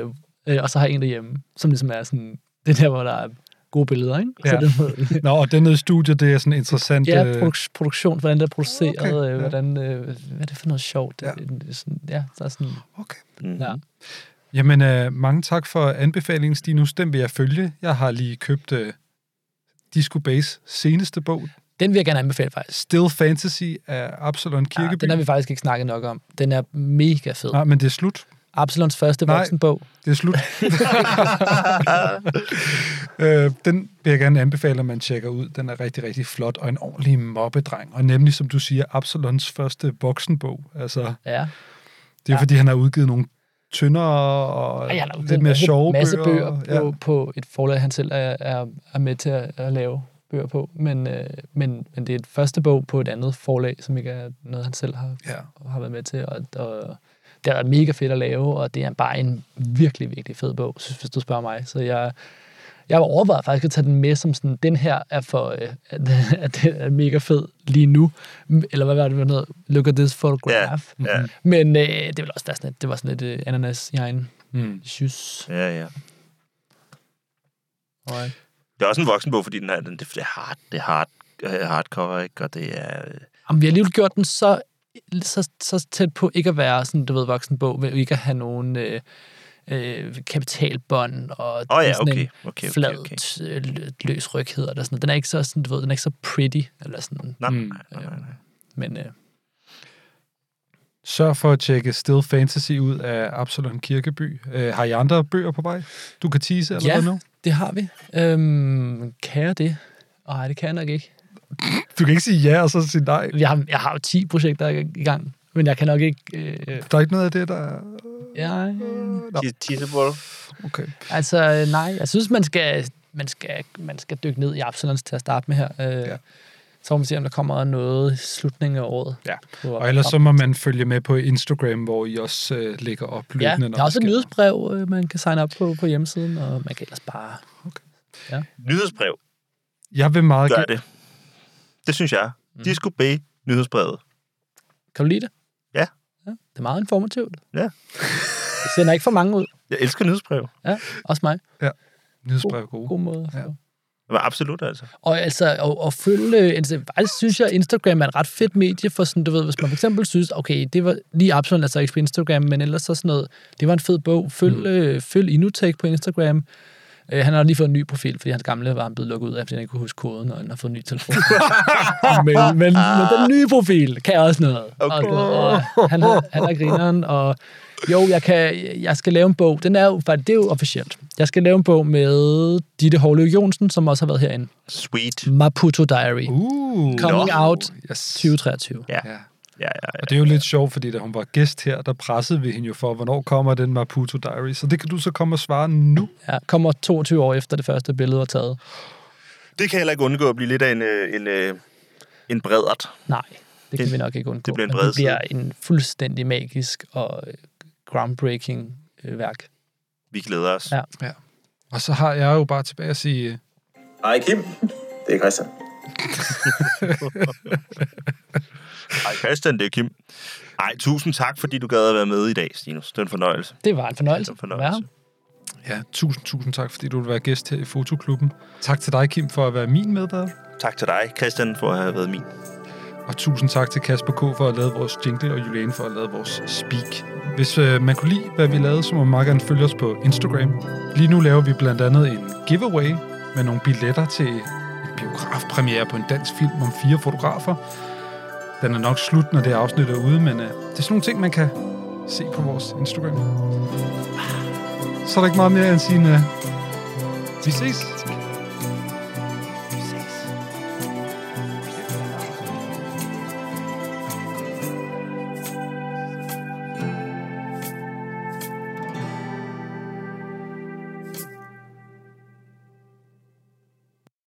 øh, og så har jeg en derhjemme, som ligesom er sådan, [LAUGHS] det der, hvor der er gode billeder, ikke?
Ja.
Så den
Nå, og den nede i studiet, det er sådan interessant.
Ja, produk- produktion, hvordan det er produceret,
Okay, ja.
hvordan, øh, hvad er det for noget sjovt?
Ja.
Det, sådan, ja der er sådan,
Okay.
Mm.
ja.
Jamen, øh, mange tak for anbefalingen, Stinus. Den vil jeg følge. Jeg har lige købt øh, Disco Base seneste bog,
Den vil jeg gerne anbefale, faktisk.
Still Fantasy af Absalon
Ja,
Kirkeby.
den har vi faktisk ikke snakket nok om. Den er mega fed.
Nej, men det er slut.
Absalons første
Nej.
voksenbog.
Det er slut. [LAUGHS] øh, den vil jeg gerne anbefale, at man tjekker ud. Den er rigtig, rigtig flot, og en ordentlig mobbedreng. Og nemlig, som du siger, Absalons første voksenbog. Altså,
Ja.
det er ja.
Ja.
fordi, han har udgivet nogle tyndere og
Ej, han har
lidt mere sjove
masse
bøger.
bøger på, ja. på et forlag, han selv er, er, er med til at, at lave bøger på. Men, øh, men, men det er et første bog på et andet forlag, som ikke er noget, han selv har,
Ja.
har været med til. Og, og det er mega fedt at lave, og det er bare en virkelig, virkelig fed bog, hvis du spørger mig. Så jeg, jeg var overvejet faktisk at tage den med som sådan, den her er for, øh, at, den er mega fed lige nu. Eller hvad var det, noget? Look at this photograph.
Ja.
Men øh, det ville også sådan et, det var sådan lidt øh, ananas i egen
Mm.
Sjus.
Ja, ja.
Og,
Det er også en voksenbog, fordi den er, den, det er hard, det er hard, øh, hardcover, ikke? Og det er... øh,
Jamen, vi har alligevel gjort den så, så, så tæt på ikke at være sådan, du ved, voksenbog, men ikke at have nogen øh, øh, kapitalbånd og
oh, ja,
sådan
okay.
en
okay, okay,
flad,
okay.
øh, lø- løs ryg hedder det sådan. Den er ikke så, sådan, du ved, den er ikke så pretty, eller sådan,
Nej,
Mm.
nej, nej, nej, nej.
men øh,
Sørg for at tjekke Still Fantasy ud af Absalon Kirkeby. Øh, har I andre bøger på vej? Du kan tease eller
Ja.
hvad nu?
det har vi. Øhm, kan jeg det? Nej, det kan jeg nok ikke.
Du kan ikke sige ja, og så sige nej.
Jeg har, jeg har jo 10 projekter i i gang, men jeg kan nok ikke... Øh,
Der er ikke noget af det, der...
ja.
Te- Teasable.
Okay.
Altså, nej, jeg synes, man skal, man skal, man skal dykke ned i Absalons til at starte med her. Øh,
Ja.
ja. Så må man se, om der kommer noget i slutningen af året.
Ja.
På-
Og ellers så må man følge med på Instagram, hvor I også øh, lægger op
Ja,
løbende.
der er også et nyhedsbrev, øh, man kan signe op på på hjemmesiden, og man kan ellers bare...
Nyhedsbrev.
Jeg vil meget
Gør det. Det synes jeg. Disco B. Nyhedsbrevet.
Kan du lide det?
Ja.
ja det er meget informativt.
Ja.
Det sender ikke for mange ud.
Jeg elsker nyhedsbrev.
Ja, også mig.
Nyhedsbrev er gode.
God måde.
Ja.
Ja.
Men absolut, altså.
Og altså, at, at følge, faktisk synes jeg, Instagram er et ret fedt medie for sådan, du ved, hvis man for eksempel synes, okay, det var lige Absalon, altså ikke på Instagram, men ellers så sådan noget, det var en fed bog. Følg, mm. øh, følg Inutech på Instagram. Øh, han har lige fået en ny profil, fordi hans gamle var han blevet lukket ud af, fordi han ikke kunne huske koden, og han har fået en ny telefon. [LAUGHS] men, men, men den nye profil kan også noget.
Okay.
Og, og, han, har, han er grineren, og jo, jeg, kan, jeg skal lave en bog. Den er jo, faktisk, det er jo officielt. Jeg skal lave en bog med Ditte Hårløv Jonsen, som også har været herinde.
Sweet.
Maputo Diary.
Uh,
Coming
Nå.
out
yes.
2023.
Ja.
Ja.
Ja, ja, ja.
Og det er jo lidt sjovt, fordi da hun var gæst her, der pressede vi hende jo for, hvornår kommer den Maputo Diary. Så det kan du så komme og svare nu.
Ja, kommer 22 år efter det første billede var taget.
Det kan heller ikke undgå at blive lidt af en, øh, en, øh, en bredert.
Nej, det kan
Det-
vi nok ikke undgå.
det bliver en bred
det bliver en fuldstændig magisk og øh, groundbreaking værk.
Vi glæder os.
Ja.
Ja. Og så har jeg jo bare tilbage at sige,
Hej Kim, det er Christian. [LAUGHS]
Hej Christian, det er Kim. Ej, tusind tak, fordi du gad at være med i dag, Stinus. Det er en fornøjelse.
Det var en fornøjelse.
Det var en fornøjelse.
Ja, tusind, tusind tak, fordi du vil være gæst her i Fotoklubben. Tak til dig, Kim, for at være min medvært.
Tak til dig, Christian, for at have været min.
Og tusind tak til Kasper K. for at lave vores jingle, og Juliane for at lave vores speak. Hvis øh, man kunne lide, hvad vi lavede, så må man meget gerne følge os på Instagram. Lige nu laver vi blandt andet en giveaway med nogle billetter til en biografpremiere på en dansk film om fire fotografer. Den er nok slut, når det her afsnit er ude, men øh, det er sådan nogle ting, man kan se på vores Instagram. Så er der ikke meget mere end at sige, øh, vi ses.